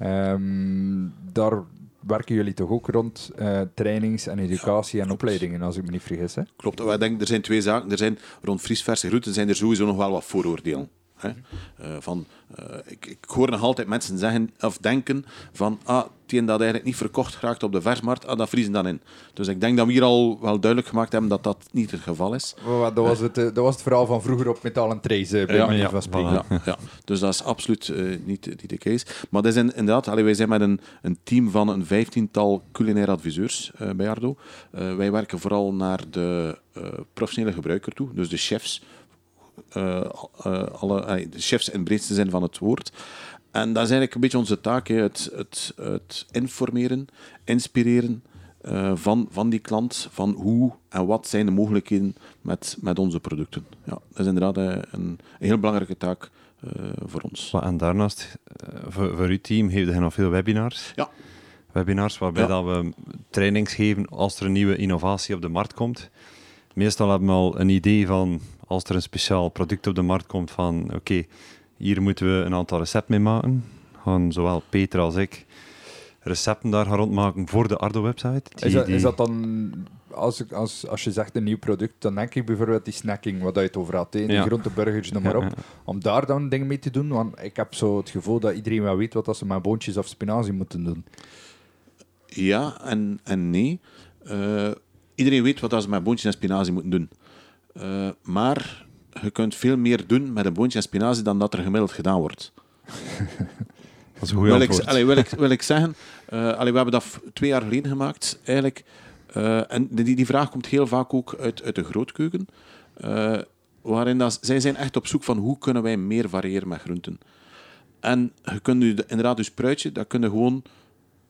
Um, daar werken jullie toch ook rond uh, trainings en educatie ja, en opleidingen, als ik me niet vergis. Hè? Klopt, wij denken, er zijn twee zaken. Er zijn rond vriesverse groenten zijn er sowieso nog wel wat vooroordelen. Hè? Uh, van, uh, ik, ik, hoor nog altijd mensen zeggen of denken van ah, die dat eigenlijk niet verkocht raakt op de versmarkt, ah, dat vriezen dan in. Dus ik denk dat we hier al wel duidelijk gemaakt hebben dat dat niet het geval is. dat, was het, dat was het verhaal van vroeger op metalen trays, bij ja, ja. Ja, ja, Dus dat is absoluut uh, niet, niet de case. Maar dat is inderdaad, allee, wij zijn met een, een team van een vijftiental culinaire adviseurs bij Ardo. wij werken vooral naar de professionele gebruiker toe, dus de chefs, alle, uh, de chefs in het breedste zin van het woord. En dat is eigenlijk een beetje onze taak, hè, het, het, het informeren, inspireren van, van die klant, van hoe en wat zijn de mogelijkheden met, met onze producten. Ja, dat is inderdaad een, een heel belangrijke taak voor ons. En daarnaast, voor, voor uw team, heeft je nog veel webinars? Ja. Webinars waarbij ja. dat we trainings geven als er een nieuwe innovatie op de markt komt. Meestal hebben we al een idee van als er een speciaal product op de markt komt van oké, hier moeten we een aantal recepten mee maken. Gaan zowel Peter als ik recepten daar gaan rondmaken voor de Ardo-website. Is, dat, is dat dan, als, als, als je zegt een nieuw product, dan denk ik bijvoorbeeld die snacking, wat je het over had, die ja. groenteburgers, noem maar op, om daar dan dingen mee te doen? Want ik heb zo het gevoel dat iedereen wel weet wat ze met boontjes of spinazie moeten doen. Ja en, en nee. Uh, iedereen weet wat ze met boontjes en spinazie moeten doen. Uh, maar je kunt veel meer doen met een boontje en spinazie dan dat er gemiddeld gedaan wordt. (laughs) dat is een goede antwoord. Ik, allee, wil, ik, wil ik zeggen, uh, allee, we hebben dat twee jaar geleden gemaakt, eigenlijk. Uh, en die, die vraag komt heel vaak ook uit, uit de grootkeuken. waarin dat, zij zijn echt op zoek van hoe kunnen wij meer variëren met groenten. En je kunt inderdaad je spruitje, dat kun je gewoon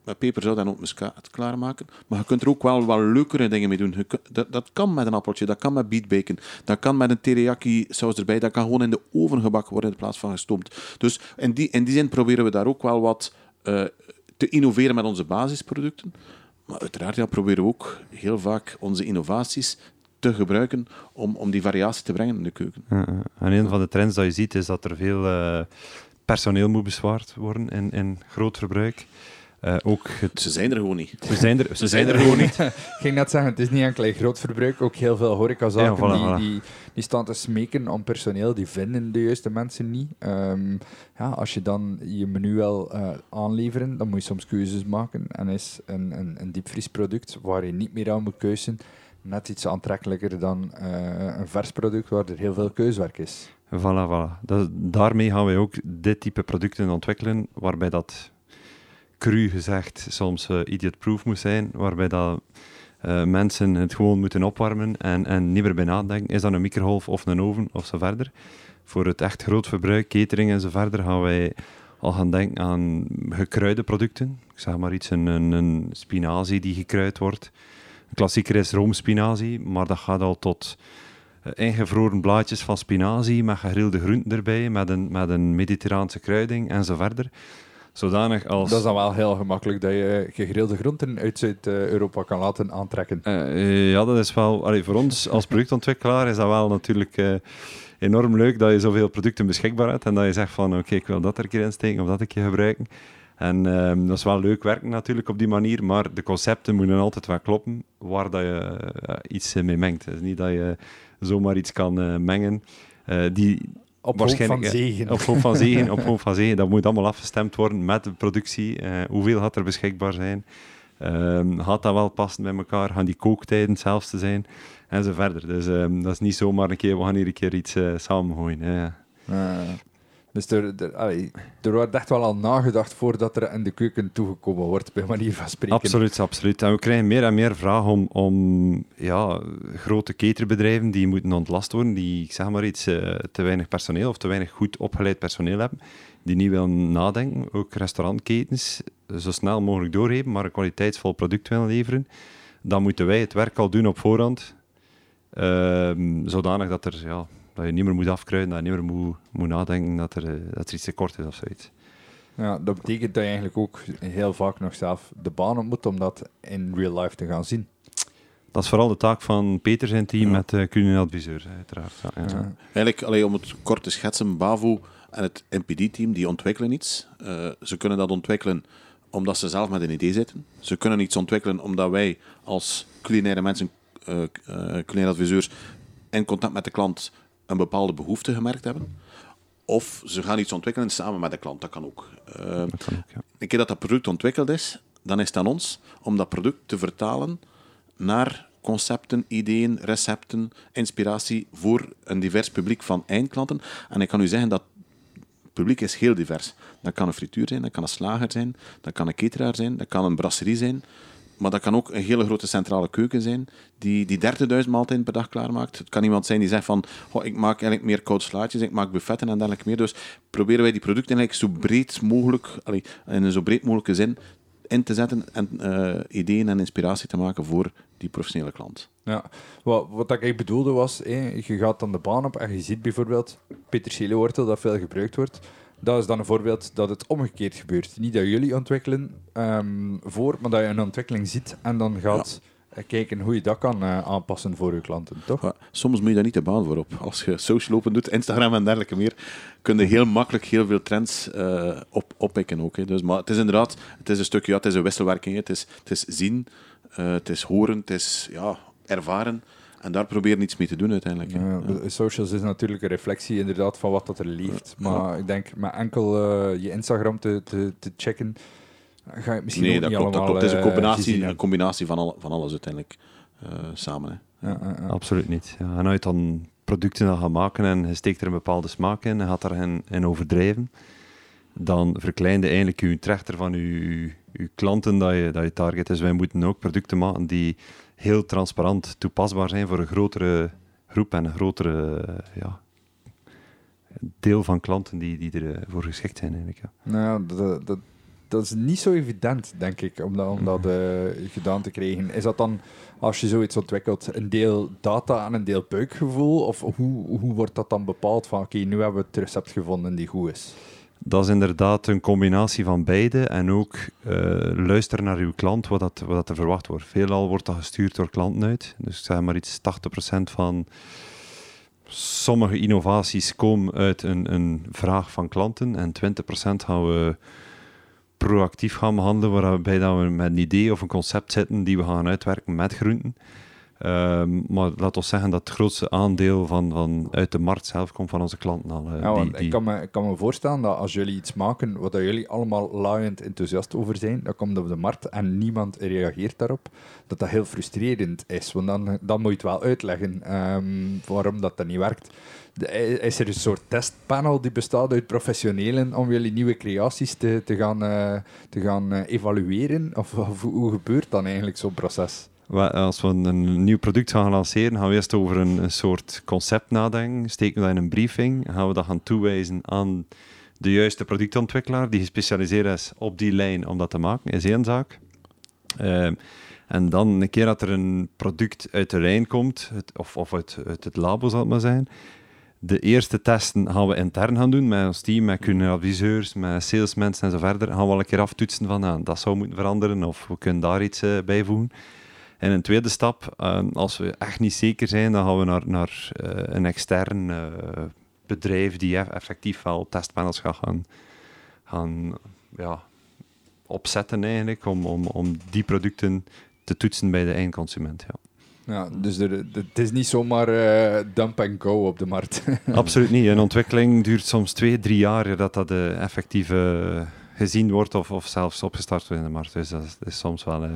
met peperzout en muskaat klaarmaken. Maar je kunt er ook wel wat leukere dingen mee doen. dat, dat kan met een appeltje, dat kan met beetbacon, dat kan met een teriyaki saus erbij, dat kan gewoon in de oven gebakken worden in plaats van gestoomd. Dus in die, in die zin proberen we daar ook wel wat uh, te innoveren met onze basisproducten. Maar uiteraard ja, proberen we ook heel vaak onze innovaties te gebruiken om, om die variatie te brengen in de keuken. En een van de trends dat je ziet is dat er veel uh, personeel moet bezwaard worden in, in groot verbruik. Uh, ook het... Ze zijn er gewoon niet. Ze zijn er, ze zijn er gewoon niet. (laughs) ik ging net zeggen, het is niet enkel groot verbruik, ook heel veel horecazaken ja, voilà, die, die, die, staan te smeken om personeel, die vinden de juiste mensen niet. Um, ja, als je dan je menu wil uh, aanleveren, dan moet je soms keuzes maken. En is een, een, een diepvriesproduct waar je niet meer aan moet keuzen, net iets aantrekkelijker dan uh, een vers product waar er heel veel keuzwerk is. Voilà, voilà. Dat, daarmee gaan wij ook dit type producten ontwikkelen, waarbij dat cru gezegd soms uh, idiot-proof moet zijn, waarbij dat, uh, mensen het gewoon moeten opwarmen en, en niet meer bij nadenken. Is dat een microgolf of een oven of zo verder? Voor het echt groot verbruik, catering en zo verder, gaan wij al gaan denken aan gekruide producten. Ik zeg maar iets, een, een, een spinazie die gekruid wordt. Een klassieker is roomspinazie, maar dat gaat al tot eh, ingevroren blaadjes van spinazie met gegrilde groenten erbij, met een, met een mediterraanse kruiding en zo verder. Zodanig als... Dat is dan wel heel gemakkelijk dat je gegrilde groenten uit Zuid-Europa kan laten aantrekken. Eh, eh, ja, dat is wel... allee, voor ons als productontwikkelaar is dat wel natuurlijk eh, enorm leuk dat je zoveel producten beschikbaar hebt en dat je zegt van oké, ik wil dat er een keer insteken of dat een keer gebruiken. En ehm, dat is wel leuk werken natuurlijk op die manier, maar de concepten moeten altijd wel kloppen waar dat je iets mee mengt. Het is niet dat je zomaar iets kan mengen die Op hoop van waarschijnlijk, eh, zegen. Op hoop van zegen, op hoop van zegen. (laughs) Dat moet allemaal afgestemd worden met de productie. Eh, hoeveel gaat er beschikbaar zijn? Ehm, gaat dat wel passen bij elkaar? Gaan die kooktijden hetzelfde zijn? En zo verder. Dus ehm, dat is niet zomaar een keer, we gaan hier een keer iets eh, samengooien. Dus er, er, wordt echt wel al nagedacht voordat er in de keuken toegekomen wordt, bij manier van spreken. Absoluut, absoluut. En we krijgen meer en meer vragen om, om ja, grote caterbedrijven die moeten ontlast worden, die, ik zeg maar iets, eh, te weinig personeel of te weinig goed opgeleid personeel hebben, die niet willen nadenken. Ook restaurantketens zo snel mogelijk doorgeven, maar een kwaliteitsvol product willen leveren. Dan moeten wij het werk al doen op voorhand, ehm, zodanig dat, er, ja, dat je niet meer moet afkruiden, dat je niet meer moet, moet nadenken dat er, eh, dat er iets tekort is of zoiets. Ja, dat betekent dat je eigenlijk ook heel vaak nog zelf de baan op moet om dat in real life te gaan zien. Dat is vooral de taak van Peter zijn team Ja. met de culinaire adviseur, uiteraard. Ja, ja. Ja. Eigenlijk, allee, om het kort te schetsen, Bavo en het NPD-team die ontwikkelen iets. Eh, ze kunnen dat ontwikkelen omdat ze zelf met een idee zitten. Ze kunnen iets ontwikkelen omdat wij als culinaire mensen, eh, eh, culinaire adviseurs, in contact met de klant een bepaalde behoefte gemerkt hebben. Of ze gaan iets ontwikkelen samen met de klant, dat kan ook. Eh, Dat kan ook, ja. een keer dat dat product ontwikkeld is, dan is het aan ons om dat product te vertalen naar concepten, ideeën, recepten, inspiratie voor een divers publiek van eindklanten. En ik kan u zeggen dat het publiek is heel divers. Dat kan een frituur zijn, dat kan een slager zijn, dat kan een cateraar zijn, dat kan een brasserie zijn. Maar dat kan ook een hele grote centrale keuken zijn die, die 30.000 maaltijden per dag klaarmaakt. Het kan iemand zijn die zegt van, "Goh, ik maak eigenlijk meer koud slaatjes, ik maak buffetten en dergelijke meer. Dus proberen wij die producten eigenlijk zo breed mogelijk, in een zo breed mogelijke zin in te zetten en eh, ideeën en inspiratie te maken voor die professionele klant. Ja, wat, wat ik bedoelde was, je gaat dan de baan op en je ziet bijvoorbeeld peterseliewortel dat veel gebruikt wordt. Dat is dan een voorbeeld dat het omgekeerd gebeurt. Niet dat jullie ontwikkelen ehm, voor, maar dat je een ontwikkeling ziet en dan gaat eh, kijken hoe je dat kan eh, aanpassen voor je klanten, toch? Ja, soms moet je daar niet de baan voor op. Als je social open doet, Instagram en dergelijke meer, kun je heel makkelijk heel veel trends eh, op, oppikken ook. Hè. Dus, maar het is inderdaad, het is een stukje, ja, het is een wisselwerking. hè. Het is, het is zien, het is horen, het is ja, ervaren. En daar proberen iets mee te doen uiteindelijk. Ja, Socials is natuurlijk een reflectie inderdaad van wat dat er leeft. Ja. Maar ik denk, met enkel eh, je Instagram te, te, te checken, ga je het misschien Nee, ook dat niet klopt, dat allemaal klopt. Het is een eh, combinatie, een combinatie van, al, van alles uiteindelijk eh, samen. Hè. Ja. Absoluut niet. Ja, en als je dan producten dan gaat maken en je steekt er een bepaalde smaak in en gaat daarin in overdrijven, dan verkleinde eigenlijk je trechter van je, je klanten dat je, dat je target. Dus wij moeten ook producten maken die heel transparant toepasbaar zijn voor een grotere groep en een grotere eh, ja, deel van klanten die, die ervoor geschikt zijn. Eigenlijk, ja. Nou dat, dat, is niet zo evident, denk ik, om dat, om dat eh, gedaan te krijgen. Is dat dan, als je zoiets ontwikkelt, een deel data en een deel buikgevoel? Of hoe, hoe wordt dat dan bepaald van, oké, nu hebben we het recept gevonden die goed is? Dat is inderdaad een combinatie van beide en ook eh, luisteren naar uw klant, wat, dat, wat dat er verwacht wordt. Veelal wordt dat gestuurd door klanten uit. Dus zeg maar iets, 80% van sommige innovaties komen uit een, een vraag van klanten en 20% gaan we proactief gaan behandelen, waarbij dat we met een idee of een concept zitten die we gaan uitwerken met groenten. Ehm, maar laat ons zeggen dat het grootste aandeel van, van uit de markt zelf komt van onze klanten al. Ja, want die, die- Ik, kan me, ik kan me voorstellen dat als jullie iets maken waar dat jullie allemaal laaiend enthousiast over zijn, dan komt dat op de markt en niemand reageert daarop, dat dat heel frustrerend is. Want dan, dan moet je het wel uitleggen ehm, waarom dat, dat niet werkt. De- Is er een soort testpanel die bestaat uit professionelen om jullie nieuwe creaties te, te gaan, eh, te gaan eh, evalueren? Of, of hoe gebeurt dan eigenlijk zo'n proces? Als we een, nieuw product gaan lanceren, gaan we eerst over een, soort concept nadenken. Steken we dat in een briefing, gaan we dat gaan toewijzen aan de juiste productontwikkelaar die gespecialiseerd is op die lijn om dat te maken, is één zaak. Ehm, en dan een keer dat er een product uit de lijn komt, of, of uit, het labo zal het maar zijn, de eerste testen gaan we intern gaan doen met ons team, met adviseurs, met salesmensen en zo verder. Gaan we al een keer aftoetsen van ah, dat zou moeten veranderen of we kunnen daar iets bij voegen. En een tweede stap, uh, als we echt niet zeker zijn, dan gaan we naar, naar uh, een extern bedrijf die effectief wel testpanels gaat gaan, gaan ja, opzetten eigenlijk om, om, om die producten te toetsen bij de eindconsument. Ja. Ja, dus het is niet zomaar uh, dump and go op de markt. (laughs) (laughs) Absoluut niet. Een ontwikkeling duurt soms twee, drie jaar dat dat effectief uh, gezien wordt of, of zelfs opgestart wordt in de markt. Dus dat is, soms wel...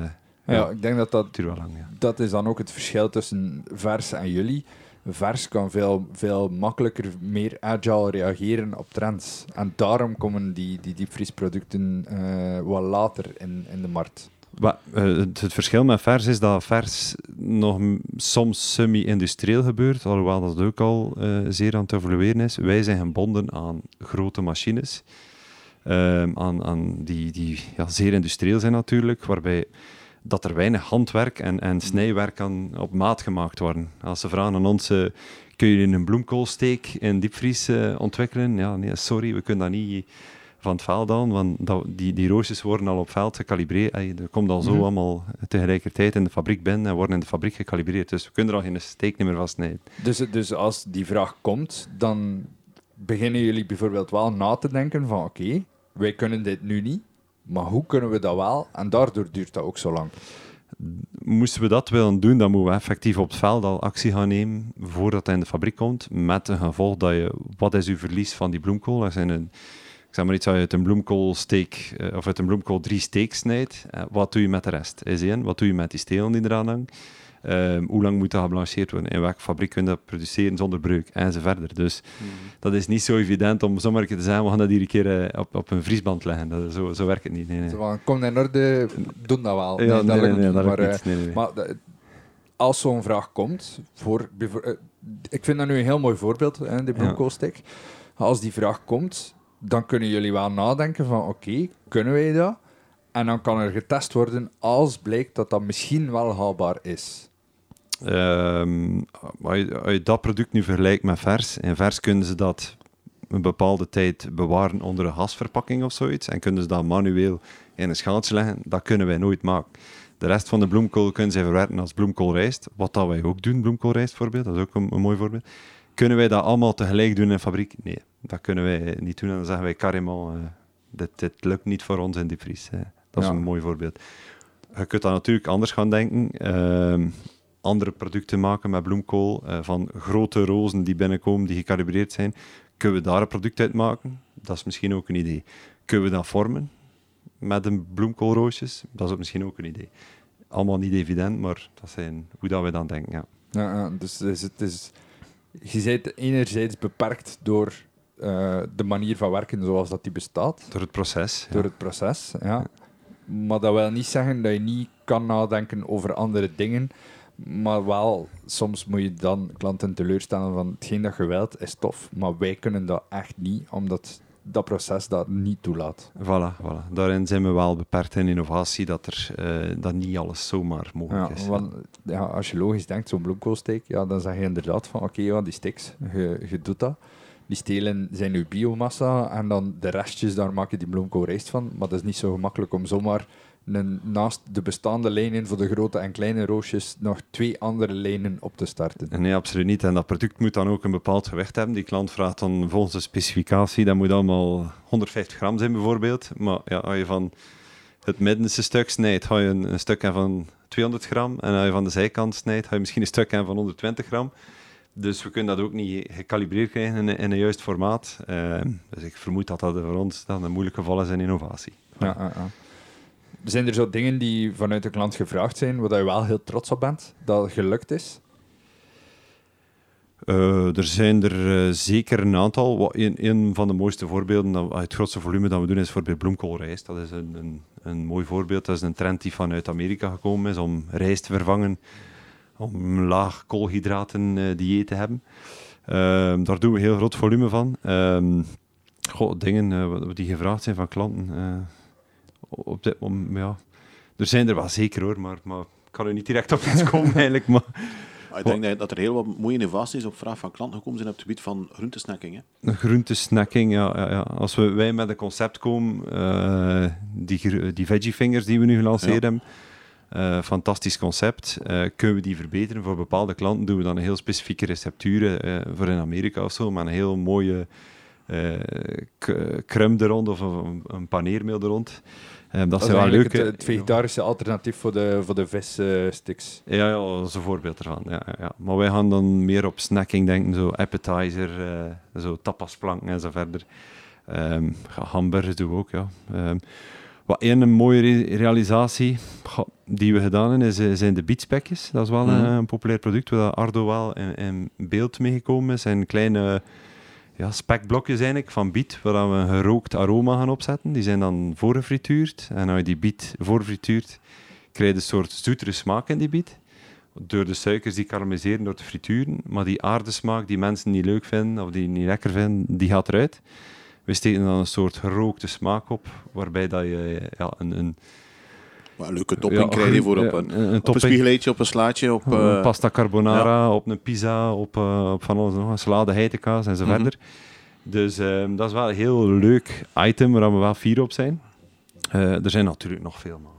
ja, ik denk dat dat, wel lang, dat is dan ook het verschil tussen vers en jullie. Vers kan veel, veel makkelijker, meer agile reageren op trends. En daarom komen die, die diepvriesproducten wat later in, in de markt. Wat, uh, het, het, verschil met vers is dat vers nog soms semi-industrieel gebeurt, alhoewel dat ook al uh, zeer aan het evolueren is. Wij zijn gebonden aan grote machines, uh, aan, aan die, die ja, zeer industrieel zijn natuurlijk, waarbij dat er weinig handwerk en, en snijwerk kan op maat gemaakt worden. Als ze vragen aan ons, uh, kun je een bloemkoolsteek in diepvries ontwikkelen? Ja, nee, sorry, we kunnen dat niet van het veld aan, want dat, die, die roosjes worden al op veld gecalibreerd. Er komt al zo mhm. allemaal tegelijkertijd in de fabriek binnen en worden in de fabriek gecalibreerd. Dus we kunnen er al geen steek meer van snijden. Dus, dus als die vraag komt, dan beginnen jullie bijvoorbeeld wel na te denken van oké, wij kunnen dit nu niet, maar hoe kunnen we dat wel? En daardoor duurt dat ook zo lang. Moesten we dat willen doen, dan moeten we effectief op het veld al actie gaan nemen voordat hij in de fabriek komt. Met een gevolg dat je, wat is uw verlies van die bloemkool? Dat zijn een, zeg maar iets, als je uit een bloemkoolsteek uh, of uit een bloemkool drie steeks snijdt, uh, wat doe je met de rest? Is één, wat doe je met die stelen die eraan hangen? Uh, hoe lang moet dat geblancheerd worden? In welke fabriek kun je dat produceren zonder breuk? En zo verder. Dus mm. dat is niet zo evident om zomaar te zeggen, we gaan dat hier een keer uh, op, op een vriesband leggen. Dat, zo, zo werkt het niet. Nee, nee. Zo kom in orde, doen dat wel. Ja, nee, nee, nee, dat maar, niet. maar als zo'n vraag komt, voor, ik vind dat nu een heel mooi voorbeeld, hè. Ja. Als die vraag komt, dan kunnen jullie wel nadenken van oké, kunnen wij dat? En dan kan er getest worden als blijkt dat dat misschien wel haalbaar is. Um, als, je, dat product nu vergelijkt met vers, in vers kunnen ze dat een bepaalde tijd bewaren onder een gasverpakking of zoiets en kunnen ze dat manueel in een schaaltje leggen. Dat kunnen wij nooit maken. De rest van de bloemkool kunnen ze verwerken als bloemkoolrijst, wat dat wij ook doen, bloemkoolrijst voorbeeld, dat is ook een, een mooi voorbeeld. Kunnen wij dat allemaal tegelijk doen in fabriek? Nee, dat kunnen wij niet doen. En dan zeggen wij carrément, uh, dit, dit lukt niet voor ons in die vries. Dat is een mooi voorbeeld. Je kunt dan natuurlijk anders gaan denken. Uh, andere producten maken met bloemkool, uh, van grote rozen die binnenkomen, die gekalibreerd zijn. Kunnen we daar een product uit maken? Dat is misschien ook een idee. Kunnen we dat vormen met een bloemkoolroosjes? Dat is ook misschien ook een idee. Allemaal niet evident, maar dat zijn hoe dat we dan denken. Ja. Ja, dus het is je bent enerzijds beperkt door uh, de manier van werken zoals dat die bestaat. Door het proces. Door het proces, ja. Maar dat wil niet zeggen dat je niet kan nadenken over andere dingen. Maar wel, soms moet je dan klanten teleurstellen van hetgeen dat je wilt is tof, maar wij kunnen dat echt niet, omdat dat proces dat niet toelaat. Voilà, voilà. Daarin zijn we wel beperkt in innovatie, dat, er, uh, dat niet alles zomaar mogelijk ja, is. Want, ja, als je logisch denkt, zo'n bloemkoolsteek, ja, dan zeg je inderdaad van oké, ja, die stiks, je, je doet dat. Die stelen zijn je biomassa en dan de restjes, daar maak je die bloemkoolrijst van. Maar dat is niet zo gemakkelijk om zomaar naast de bestaande lijnen voor de grote en kleine roosjes nog twee andere lijnen op te starten. Nee, absoluut niet. En dat product moet dan ook een bepaald gewicht hebben. Die klant vraagt dan volgens de specificatie, dat moet allemaal 150 gram zijn bijvoorbeeld. Maar ja, als je van het middenste stuk snijdt, ga je een, een stuk van 200 gram. En als je van de zijkant snijdt, ga je misschien een stuk van 120 gram. Dus we kunnen dat ook niet gecalibreerd krijgen in, in een juist formaat. Uh, dus ik vermoed dat dat voor ons dan een moeilijk geval is in innovatie. Ja, ja, ja. Zijn er zo dingen die vanuit de klant gevraagd zijn, waar je wel heel trots op bent, dat het gelukt is? Uh, er zijn er uh, zeker een aantal. Een, een van de mooiste voorbeelden, dat, het grootste volume dat we doen, is voor bloemkoolrijst. Dat is een, een, een, mooi voorbeeld. Dat is een trend die vanuit Amerika gekomen is om rijst te vervangen, om laag koolhydraten uh, dieet te hebben. Ehm, daar doen we heel groot volume van. Ehm, goh, dingen eh, die gevraagd zijn van klanten. Op dit moment, ja. Er zijn er wel zeker hoor, maar, maar ik kan er niet direct op iets komen (laughs) eigenlijk. Maar Ik denk dat- dat er heel wat mooie innovaties op vraag van klanten gekomen zijn op het gebied van groentesnacking. Hè. groentesnacking, ja, ja, ja. Als we, wij met een concept komen, eh, die, die veggie fingers die we nu gelanceerd Ja. hebben, eh, fantastisch concept. Eh, kunnen we die verbeteren voor bepaalde klanten? Doen we dan een heel specifieke receptuur eh, voor in Amerika of zo, met een heel mooie eh crème er rond of een, een paneermeel er rond. Eh, dat, Dat is wel leuke. het, het vegetarische alternatief voor de, voor de vissticks. Ja, ja, dat is een voorbeeld ervan. Ja, ja. Maar wij gaan dan meer op snacking denken, zo appetizer, eh, zo tapasplanken en zo verder. Ehm, hamburgers doen we ook, ja. Ehm, wat één mooie re- realisatie goh, die we gedaan hebben, is, eh, zijn de beatspekjes. Dat is wel een, Mhm. een populair product waar Ardo wel in, in beeld meegekomen is. zijn kleine ja, spekblokjes eigenlijk van biet, waar we een gerookt aroma gaan opzetten. Die zijn dan voorgefrituurd. En als je die biet voorfrituurt, krijg je een soort zoetere smaak in die biet. Door de suikers die karamelliseren door te frituren. Maar die aardesmaak die mensen niet leuk vinden of die niet lekker vinden, die gaat eruit. We steken dan een soort gerookte smaak op, waarbij dat je ja, een, een, Een leuke topping krijg je voor op een, een, op een topping. spiegeleitje, op een slaatje, op... Een eh, pasta carbonara, op een pizza, op, eh, op van alles nog, een salade, heitenkaas en zo Mhm. verder. Dus ehm, dat is wel een heel leuk item waar we wel fier op zijn. Eh, er zijn natuurlijk nog veel. Eh,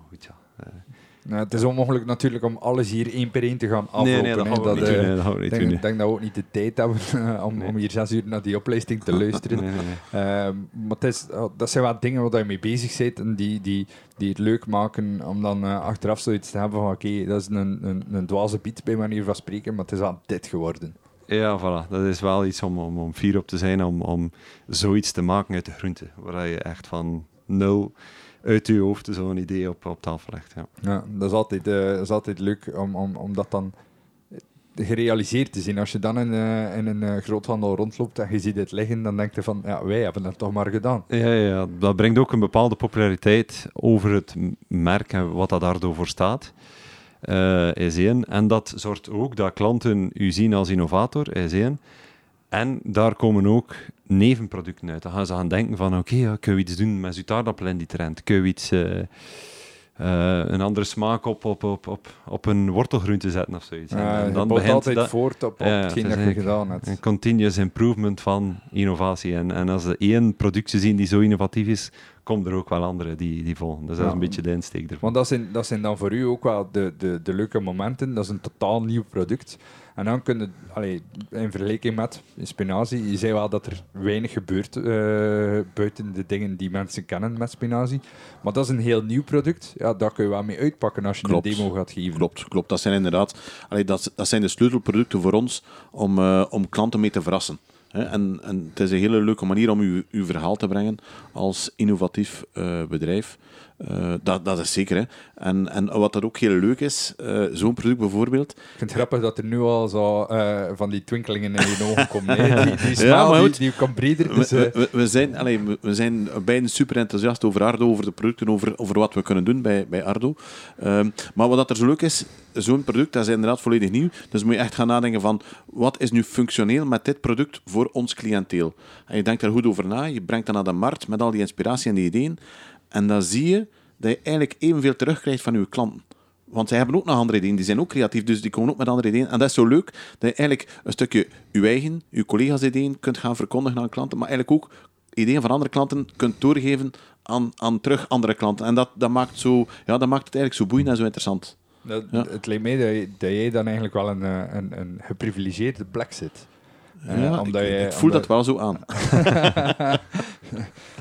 Nou, het is onmogelijk natuurlijk om alles hier één per één te gaan aflopen. nee, nee, dat hè. gaan we niet eh, doen. nee, dat gaan we Ik niet denk, doen. denk dat we ook niet de tijd hebben (laughs) eh, om, om hier zes uur naar die opleiding te (laughs) luisteren. Nee, nee, nee. Ehm, maar het is, oh, dat zijn wel dingen waar je mee bezig bent en die, die, die het leuk maken om dan eh, achteraf zoiets te hebben van oké, dat is een, een, een dwaze beat bij manier van spreken, maar het is aan dit geworden. Ja, voilà. Dat is wel iets om, om, om fier op te zijn, om, om zoiets te maken uit de groente. Waar je echt van nul uit je hoofd zo'n idee op, op tafel legt. Ja. Ja, dat, is altijd, eh, dat is altijd leuk om, om, om dat dan gerealiseerd te zien. Als je dan in, eh, in een eh, groothandel rondloopt en je ziet dit liggen, dan denk je van, ja, wij hebben dat toch maar gedaan. Ja, ja, dat brengt ook een bepaalde populariteit over het merk en wat dat daardoor voor staat. is één. En dat zorgt ook dat klanten u zien als innovator, is één. En daar komen ook nevenproducten uit. Dan gaan ze gaan denken van, oké, ja, kunnen we iets doen met zoetaardappel in die trend? Kunnen we iets, eh, eh, een andere smaak op, op, op, op, op een wortelgroente zetten of zoiets? En- dan begint altijd dat- voort op, op Ja, hetgeen dat je gedaan hebt. een continuous improvement van innovatie. En, en als ze één productie zien die zo innovatief is, komen er ook wel andere die, die volgen. Dus dat is een beetje de insteek ervan. Want dat zijn, dat zijn dan voor u ook wel de, de, de leuke momenten. Dat is een totaal nieuw product. En dan kun je, allee, in vergelijking met spinazie, je zei wel dat er weinig gebeurt eh, buiten de dingen die mensen kennen met spinazie. Maar dat is een heel nieuw product. Ja, daar kun je wel mee uitpakken als je Klopt. een demo gaat geven. Klopt, klopt. Dat zijn inderdaad allee, dat, dat zijn de sleutelproducten voor ons om, eh, om klanten mee te verrassen. En, en het is een hele leuke manier om uw, uw verhaal te brengen als innovatief eh, bedrijf. Eh, dat, dat is zeker. Hè. En, en wat dat ook heel leuk is, eh, zo'n product bijvoorbeeld. Ik vind het grappig dat er nu al zo van die twinkelingen in je ogen komen. hè. Die, die (laughs) Ja, smaal, maar die, goed. die komt breder. We, Dus, we, we- we zijn, allee, we, we zijn beiden super enthousiast over Ardo, over de producten, over, over wat we kunnen doen bij, bij Ardo. Ehm, maar wat dat er zo leuk is, zo'n product dat is inderdaad volledig nieuw. Dus moet je echt gaan nadenken van wat is nu functioneel met dit product voor ons cliënteel. En je denkt daar goed over na, je brengt dat naar de markt met al die inspiratie en die ideeën. En dan zie je dat je eigenlijk evenveel terugkrijgt van je klanten. Want zij hebben ook nog andere ideeën. Die zijn ook creatief, dus die komen ook met andere ideeën. En dat is zo leuk, dat je eigenlijk een stukje je eigen, je collega's ideeën kunt gaan verkondigen aan klanten, maar eigenlijk ook ideeën van andere klanten kunt doorgeven aan, aan terug andere klanten. En dat, dat, maakt zo, ja, dat maakt het eigenlijk zo boeiend en zo interessant. dat, ja. Het lijkt mij dat, dat jij dan eigenlijk wel een, eh, een, een geprivilegeerde plek zit. Ja, omdat ik, je- ik voel omdat- dat wel zo aan. (laughs)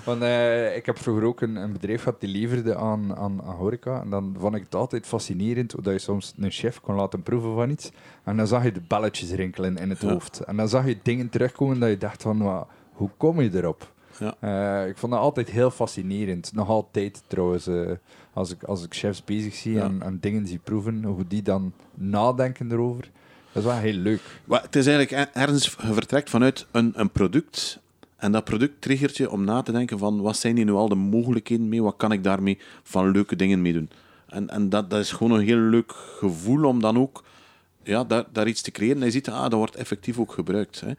Want eh, ik heb vroeger ook een, een bedrijf gehad die leverde aan, aan, aan horeca. En dan vond ik het altijd fascinerend hoe dat je soms een chef kon laten proeven van iets. En dan zag je de belletjes rinkelen in het Ja. hoofd. En dan zag je dingen terugkomen dat je dacht van, "Wa, hoe kom je erop? Ja. Eh, ik vond dat altijd heel fascinerend. Nog altijd trouwens, eh, als, ik, als ik chefs bezig zie Ja. en, en dingen zie proeven, hoe die dan nadenken erover. Dat is wel heel leuk. Het is eigenlijk er- ergens, vertrekt vanuit een, een product. En dat product triggert je om na te denken van wat zijn hier nu al de mogelijkheden mee? Wat kan ik daarmee van leuke dingen mee doen? En, en dat, dat is gewoon een heel leuk gevoel om dan ook ja, daar, daar iets te creëren. En je ziet, ah, dat wordt effectief ook gebruikt. Hè.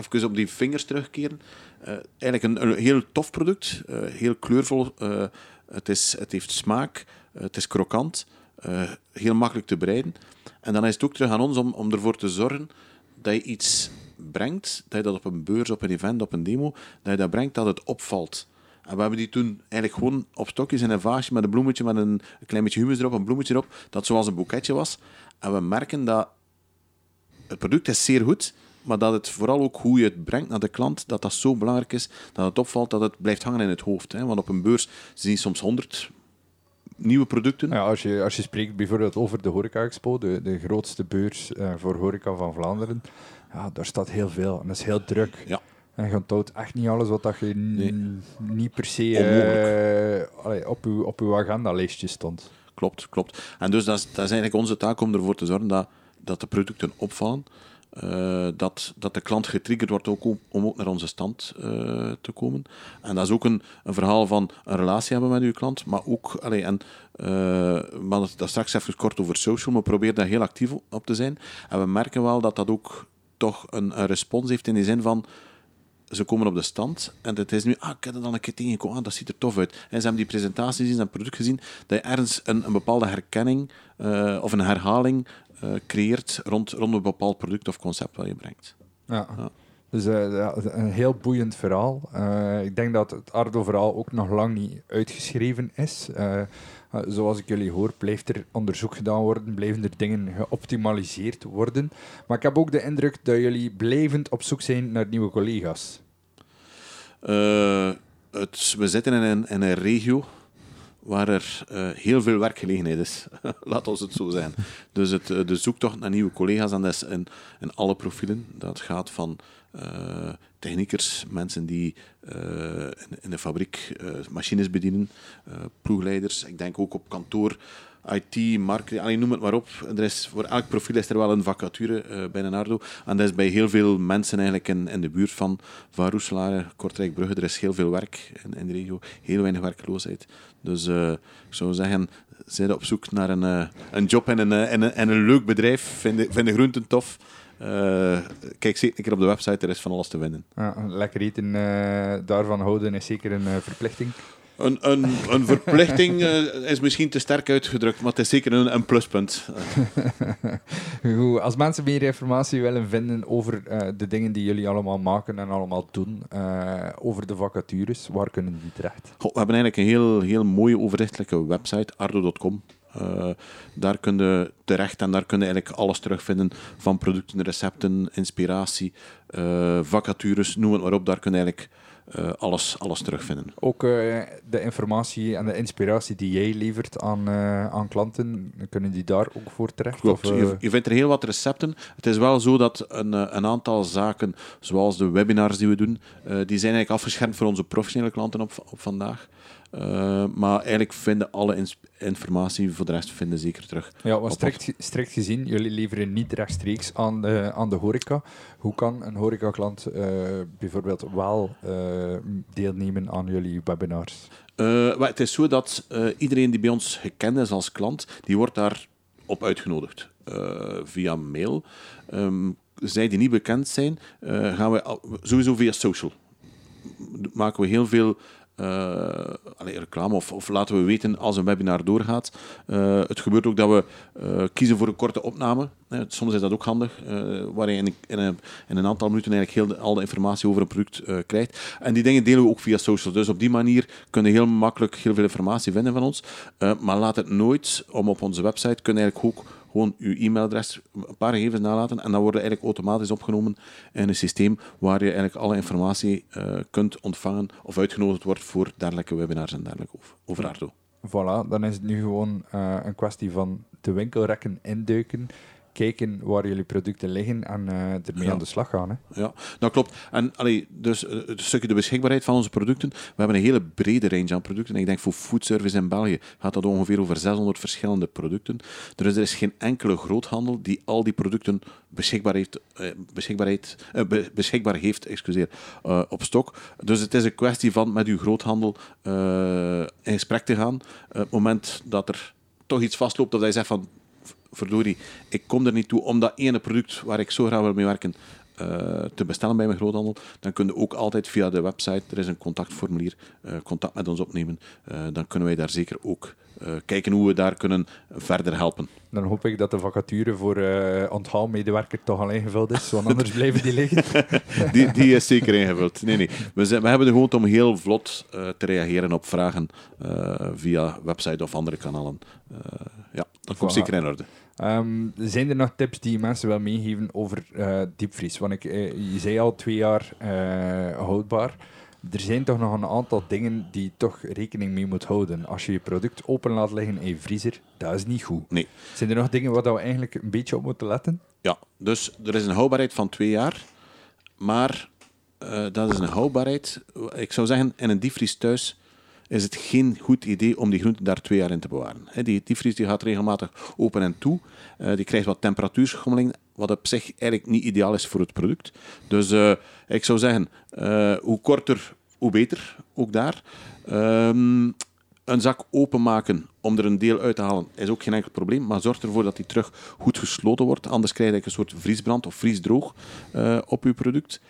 Even op die vingers terugkeren. Uh, eigenlijk een, een, heel tof product, uh, heel kleurvol. Uh, het, is, het heeft smaak, het is krokant, heel makkelijk te bereiden. En dan is het ook terug aan ons om, om ervoor te zorgen dat je iets brengt, dat je dat op een beurs, op een event, op een demo, dat je dat brengt dat het opvalt. En we hebben die toen eigenlijk gewoon op stokjes in een vaasje met een bloemetje, met een, klein beetje humus erop, een bloemetje erop, dat zoals een boeketje was. En we merken dat het product is zeer goed, maar dat het vooral ook hoe je het brengt naar de klant, dat dat zo belangrijk is, dat het opvalt, dat het blijft hangen in het hoofd. Hè. Want op een beurs zien soms honderd nieuwe producten. Ja, als, je, als je spreekt bijvoorbeeld over de Horeca Expo, de, de grootste beurs uh, voor horeca van Vlaanderen, ja, daar staat heel veel en dat is heel druk. Ja. En je onthoudt echt niet alles wat dat je niet per se uh, allee, op, uw, op uw agendalistje stond. Klopt, klopt. En dus dat is, dat is eigenlijk onze taak om ervoor te zorgen dat, dat de producten opvallen. Uh, dat, dat de klant getriggerd wordt ook om, om ook naar onze stand uh, te komen. En dat is ook een, een verhaal van een relatie hebben met uw klant, maar ook, allee, en, uh, maar dat, straks even kort over social, maar probeer daar heel actief op te zijn. En we merken wel dat dat ook toch een, een respons heeft in de zin van ze komen op de stand en het is nu, ah, ik heb het dan een keer tegengekomen, ah, dat ziet er tof uit. En ze hebben die presentatie gezien, het product gezien, dat je ergens een, een bepaalde herkenning of een herhaling creëert rond, rond een bepaald product of concept wat je brengt. Ja. ja. Dus uh, een heel boeiend verhaal. ik denk dat het Ardo-verhaal ook nog lang niet uitgeschreven is. zoals ik jullie hoor, blijft er onderzoek gedaan worden, blijven er dingen geoptimaliseerd worden. Maar ik heb ook de indruk dat jullie blijvend op zoek zijn naar nieuwe collega's. Uh, het, we zitten in een, in een regio waar er uh, heel veel werkgelegenheid is. (laughs) Laat ons het zo zijn. Dus het, uh, de zoektocht naar nieuwe collega's, is in, alle profielen. Dat gaat van uh, techniekers, mensen die in, in, de fabriek machines bedienen, ploegleiders. Ik denk ook op kantoor IT, marketing, alleen noem het maar op. Er is, voor elk profiel is er wel een vacature uh, bij Nardo. En dat is bij heel veel mensen eigenlijk in, in de buurt van, van Roeselare, Kortrijk, Brugge. Er is heel veel werk in, in de regio, heel weinig werkloosheid. Dus uh, ik zou zeggen, zijn op zoek naar een, uh, een job en een, en een, en een leuk bedrijf. Vinden vind de groenten tof. Kijk zeker op de website, er is van alles te winnen. Ja, lekker eten daarvan houden is zeker een verplichting. Een, een, een verplichting uh, is misschien te sterk uitgedrukt, maar het is zeker een, een pluspunt. (laughs) Goed, als mensen meer informatie willen vinden over uh, de dingen die jullie allemaal maken en allemaal doen, uh, over de vacatures, waar kunnen die terecht? Goh, we hebben eigenlijk een heel, heel mooie overzichtelijke website, ardo.com. Uh, daar kun je terecht en daar kun je eigenlijk alles terugvinden van producten, recepten, inspiratie, uh, vacatures, noem het maar op. Daar kun je eigenlijk uh, alles, alles terugvinden. Ook uh, de informatie en de inspiratie die jij levert aan, uh, aan klanten, kunnen die daar ook voor terecht? Klopt. Of, je, je, vindt er heel wat recepten. Het is wel zo dat een, een aantal zaken, zoals de webinars die we doen, die zijn eigenlijk afgeschermd voor onze professionele klanten op, op vandaag. Uh, maar eigenlijk vinden alle informatie voor de rest vinden zeker terug. Ja, want strikt, strikt gezien, jullie leveren niet rechtstreeks aan de, aan de horeca. Hoe kan een horecaklant uh, bijvoorbeeld wel uh, deelnemen aan jullie webinars? het is zo dat iedereen die bij ons gekend is als klant, die wordt daar op uitgenodigd via mail. Um, zij die niet bekend zijn, gaan we sowieso via social. Maken we heel veel allee, reclame of, of, laten we weten als een webinar doorgaat. Uh, het gebeurt ook dat we uh, kiezen voor een korte opname. soms is dat ook handig, waar je in, in, een, in, een, aantal minuten eigenlijk heel al de informatie over een product krijgt. En die dingen delen we ook via social. Dus op die manier kun je heel makkelijk heel veel informatie vinden van ons. maar laat het nooit, om op onze website, kun je eigenlijk ook gewoon uw e-mailadres, een paar gegevens nalaten en dan worden eigenlijk automatisch opgenomen in een systeem waar je eigenlijk alle informatie uh, kunt ontvangen of uitgenodigd wordt voor dergelijke webinars en dergelijke over, Ardo. Voilà, dan is het nu gewoon uh, een kwestie van de winkelrekken induiken kijken waar jullie producten liggen en uh, ermee aan de slag gaan. Hè. Ja, dat klopt. En allee, dus uh, het stukje de beschikbaarheid van onze producten. We hebben een hele brede range aan producten. ik denk voor foodservice in België gaat dat ongeveer over 600 verschillende producten. Dus er is geen enkele groothandel die al die producten beschikbaar heeft, uh, beschikbaarheid, be beschikbaar heeft excuseer, op stok. Dus het is een kwestie van met uw groothandel in gesprek te gaan. op het moment dat er toch iets vastloopt, dat hij zegt van verdorie, ik kom er niet toe om dat ene product waar ik zo graag wil mee werken eh, te bestellen bij mijn groothandel, dan kun je ook altijd via de website, er is een contactformulier, eh, contact met ons opnemen. Eh, dan kunnen wij daar zeker ook kijken hoe we daar kunnen verder helpen. Dan hoop ik dat de vacature voor onthaalmedewerker toch al ingevuld is, want anders (laughs) blijven die liggen. (laughs) Die, die is zeker ingevuld. Nee, nee. We, zijn, we hebben de gewoonte om heel vlot te reageren op vragen via website of andere kanalen. Ja, dat komt Voilà. zeker in orde. Ehm, zijn er nog tips die mensen wil meegeven over eh, diepvries? Want ik, eh, je zei al twee jaar eh, houdbaar. Er zijn toch nog een aantal dingen die je toch rekening mee moet houden. Als je je product open laat liggen in je vriezer, dat is niet goed. Nee. Zijn er nog dingen waar we eigenlijk een beetje op moeten letten? Ja, dus er is een houdbaarheid van twee jaar. Maar dat is een houdbaarheid. Ik zou zeggen, in een diepvries thuis is het geen goed idee om die groenten daar twee jaar in te bewaren. Die diepvries die gaat regelmatig open en toe. Eh, die krijgt wat temperatuurschommeling, wat op zich eigenlijk niet ideaal is voor het product. Dus eh, ik zou zeggen, eh, hoe korter, hoe beter. Ook daar. Ehm, een zak openmaken om er een deel uit te halen is ook geen enkel probleem, maar zorg ervoor dat die terug goed gesloten wordt. Anders krijg je een soort vriesbrand of vriesdroog op je product.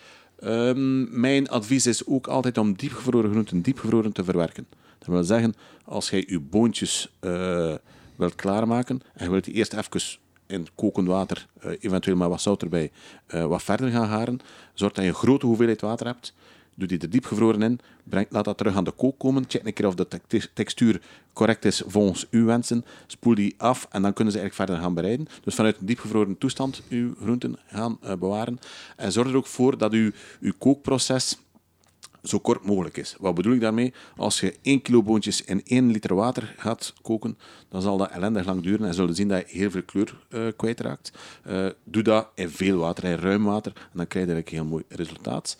Ehm, mijn advies is ook altijd om diepgevroren groenten diepgevroren te verwerken. Dat wil zeggen, als jij je boontjes eh, wilt klaarmaken en je wilt die eerst even in kokend water, eh, eventueel met wat zout erbij, eh, wat verder gaan garen, zorg dat je een grote hoeveelheid water hebt. Doe die er diepgevroren in, laat dat terug aan de kook komen, check een keer of de te- textuur correct is volgens uw wensen, spoel die af en dan kunnen ze eigenlijk verder gaan bereiden. Dus vanuit een diepgevroren toestand uw groenten gaan eh, bewaren. En zorg er ook voor dat uw, uw kookproces zo kort mogelijk is. Wat bedoel ik daarmee? Als je 1 kilo boontjes in 1 liter water gaat koken, dan zal dat ellendig lang duren en zullen zien dat je heel veel kleur eh, kwijtraakt. Eh, doe dat in veel water, in ruim water, en dan krijg je een heel mooi resultaat.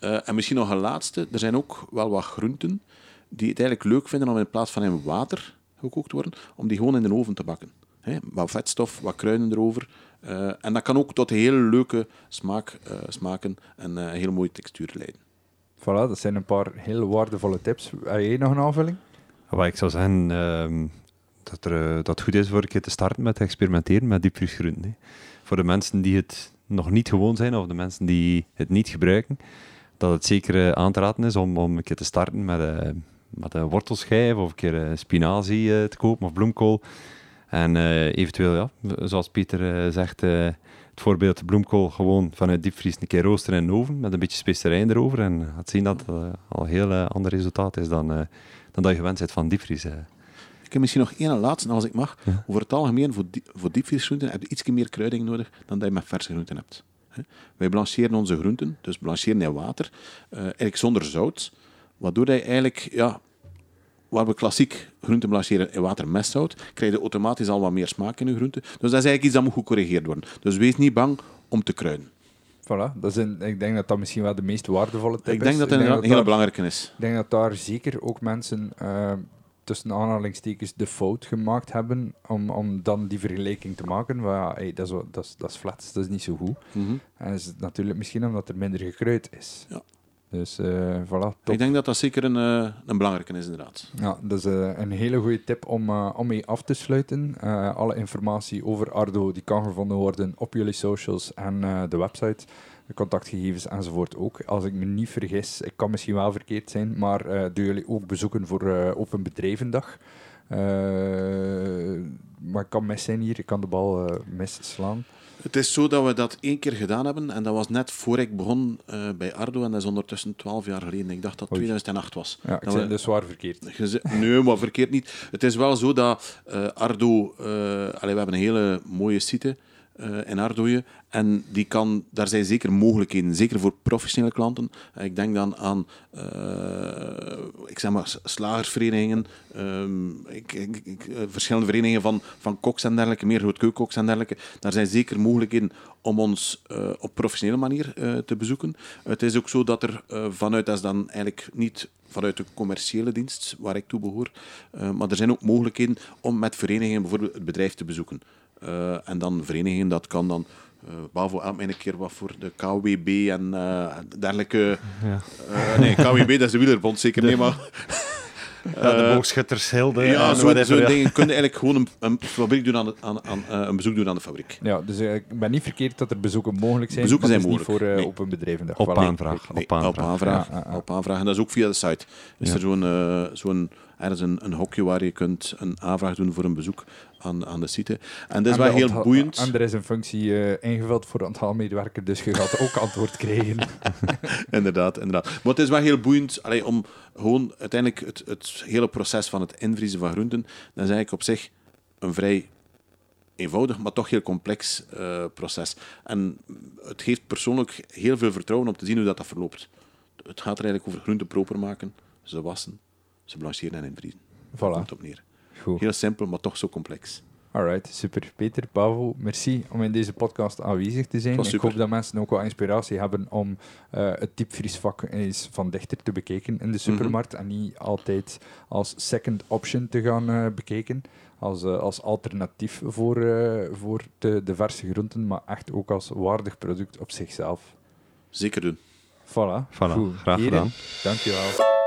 Eh, en misschien nog een laatste. Er zijn ook wel wat groenten die het eigenlijk leuk vinden om in plaats van in water gekookt te worden, om die gewoon in de oven te bakken. Hè, wat vetstof, wat kruiden erover. Eh, en dat kan ook tot hele leuke smaak, eh, smaken en eh, een hele mooie textuur leiden. Voilà, dat zijn een paar heel waardevolle tips. Heb jij nog een aanvulling? Wat ik zou zeggen, ehm, dat, er, dat het goed is voor een keer te starten met te experimenteren met diepvriesgroenten. Voor de mensen die het nog niet gewoon zijn, of de mensen die het niet gebruiken, dat het zeker eh, aan te raden is om, om een keer te starten met, eh, met een wortelschijf, of een keer eh, spinazie te kopen, of bloemkool. En eventueel, ja, zoals Pieter zegt, het voorbeeld bloemkool gewoon vanuit diepvries een keer roosteren in de oven, met een beetje specerijen erover. En gaat zien dat het al een heel ander resultaat is dan, dan dat je gewend bent van diepvries. Ik heb misschien nog één laatste, als ik mag. Ja. Over het algemeen, voor, die, voor diepvriesgroenten heb je iets meer kruiding nodig dan dat je met verse groenten hebt. Wij blancheren onze groenten, dus blancheren in water, eh, eigenlijk zonder zout. Waardoor je eigenlijk, ja, waar we klassiek groenten blancheren in water met zout, krijg je automatisch al wat meer smaak in je groenten. Dus dat is eigenlijk iets dat moet gecorrigeerd worden. Dus wees niet bang om te kruiden. Voilà, dat is een, ik denk dat dat misschien wel de meest waardevolle tip ik denk is. dat dat een hele belangrijke is. Ik denk dat daar zeker ook mensen eh, tussen aanhalingstekens de fout gemaakt hebben om, om dan die vergelijking te maken. Maar ja, hey, dat, is, dat, is, dat is flats, dat is niet zo goed. Mhm. En dat is natuurlijk misschien omdat er minder gekruid is. Ja. Dus eh voilà, top. Ik denk dat dat zeker een, eh, een belangrijke is, inderdaad. Ja, dat is eh, een hele goede tip om, om mee af te sluiten. Alle informatie over Ardo die kan gevonden worden op jullie socials en de website. De contactgegevens enzovoort ook. Als ik me niet vergis, ik kan misschien wel verkeerd zijn, maar eh doen jullie ook bezoeken voor eh, Open Bedrijvendag? Eh, maar ik kan mis zijn hier, ik kan de bal eh misslaan. Het is zo dat we dat één keer gedaan hebben en dat was net voor ik begon bij Ardo en dat is ondertussen 12 jaar geleden. Ik dacht dat het Oei. 2008 was. Ja, ik we- dus zwaar verkeerd. Geze- Nee, maar verkeerd niet. Het is wel zo dat Ardo... allee, we hebben een hele mooie site eh, in Ardoje. En die kan, daar zijn zeker mogelijkheden, zeker voor professionele klanten. Eh, ik denk dan aan eh, ik zeg maar, slagersverenigingen, ehm, ik, ik, verschillende verenigingen van, van koks en dergelijke, meer keukenkoks en dergelijke. Daar zijn zeker mogelijkheden om ons op professionele manier te bezoeken. Het is ook zo dat er vanuit, dat dan eigenlijk niet vanuit de commerciële dienst waar ik toe behoor, eh, maar er zijn ook mogelijkheden om met verenigingen bijvoorbeeld het bedrijf te bezoeken. Eh, en dan verenigingen, dat kan dan eh Bavo help mij een keer wat voor de KWB en eh, dergelijke. Ja. Eh, nee, KWB, dat is de wielerbond zeker. Nee, maar (laughs) Ja, de boogschuttershilde. Ja, en zo'n whatever, zo ja. dingen. Kun je eigenlijk gewoon een, een, fabriek doen aan, de- aan, aan, eh, een bezoek doen aan de fabriek. Ja, dus ik ben niet verkeerd dat er bezoeken mogelijk zijn. Bezoeken zijn is niet voor mogelijk, uh, nee. open bedrijven. Op aanvraag. Nee, op aanvraag. op aanvraag. Ja, ja, ja. Op aanvraag. En dat is ook via de site. Is Ja. er zo'n, zo'n ergens een, een hokje waar je kunt een aanvraag doen voor een bezoek aan, aan de site. En dat is wel de heel boeiend. En er is een functie eh, ingevuld voor onthaalmedewerker, dus je gaat ook (laughs) antwoord krijgen. (laughs) Inderdaad, inderdaad. Maar het is wel heel boeiend allee, om gewoon uiteindelijk het, het hele proces van het invriezen van groenten, dat is eigenlijk op zich een vrij eenvoudig, maar toch heel complex eh, proces. En het geeft persoonlijk heel veel vertrouwen om te zien hoe dat, dat verloopt. Het gaat er eigenlijk over groenten proper maken, ze wassen, ze blancheren en invriezen. Voilà. komt op neer. Goed. Heel simpel, maar toch zo complex. Alright, super. Peter, Pavel, merci om in deze podcast aanwezig te zijn. Ik hoop dat mensen ook wel inspiratie hebben om eh, het diepvriesvak eens van dichter te bekijken in de supermarkt en niet altijd als second option te gaan eh, bekijken. Als, eh, als alternatief voor, eh, voor de, de verse groenten, maar echt ook als waardig product op zichzelf. Zeker doen. Voilà. Voilà, Goed. graag Heren, gedaan. Dankjewel.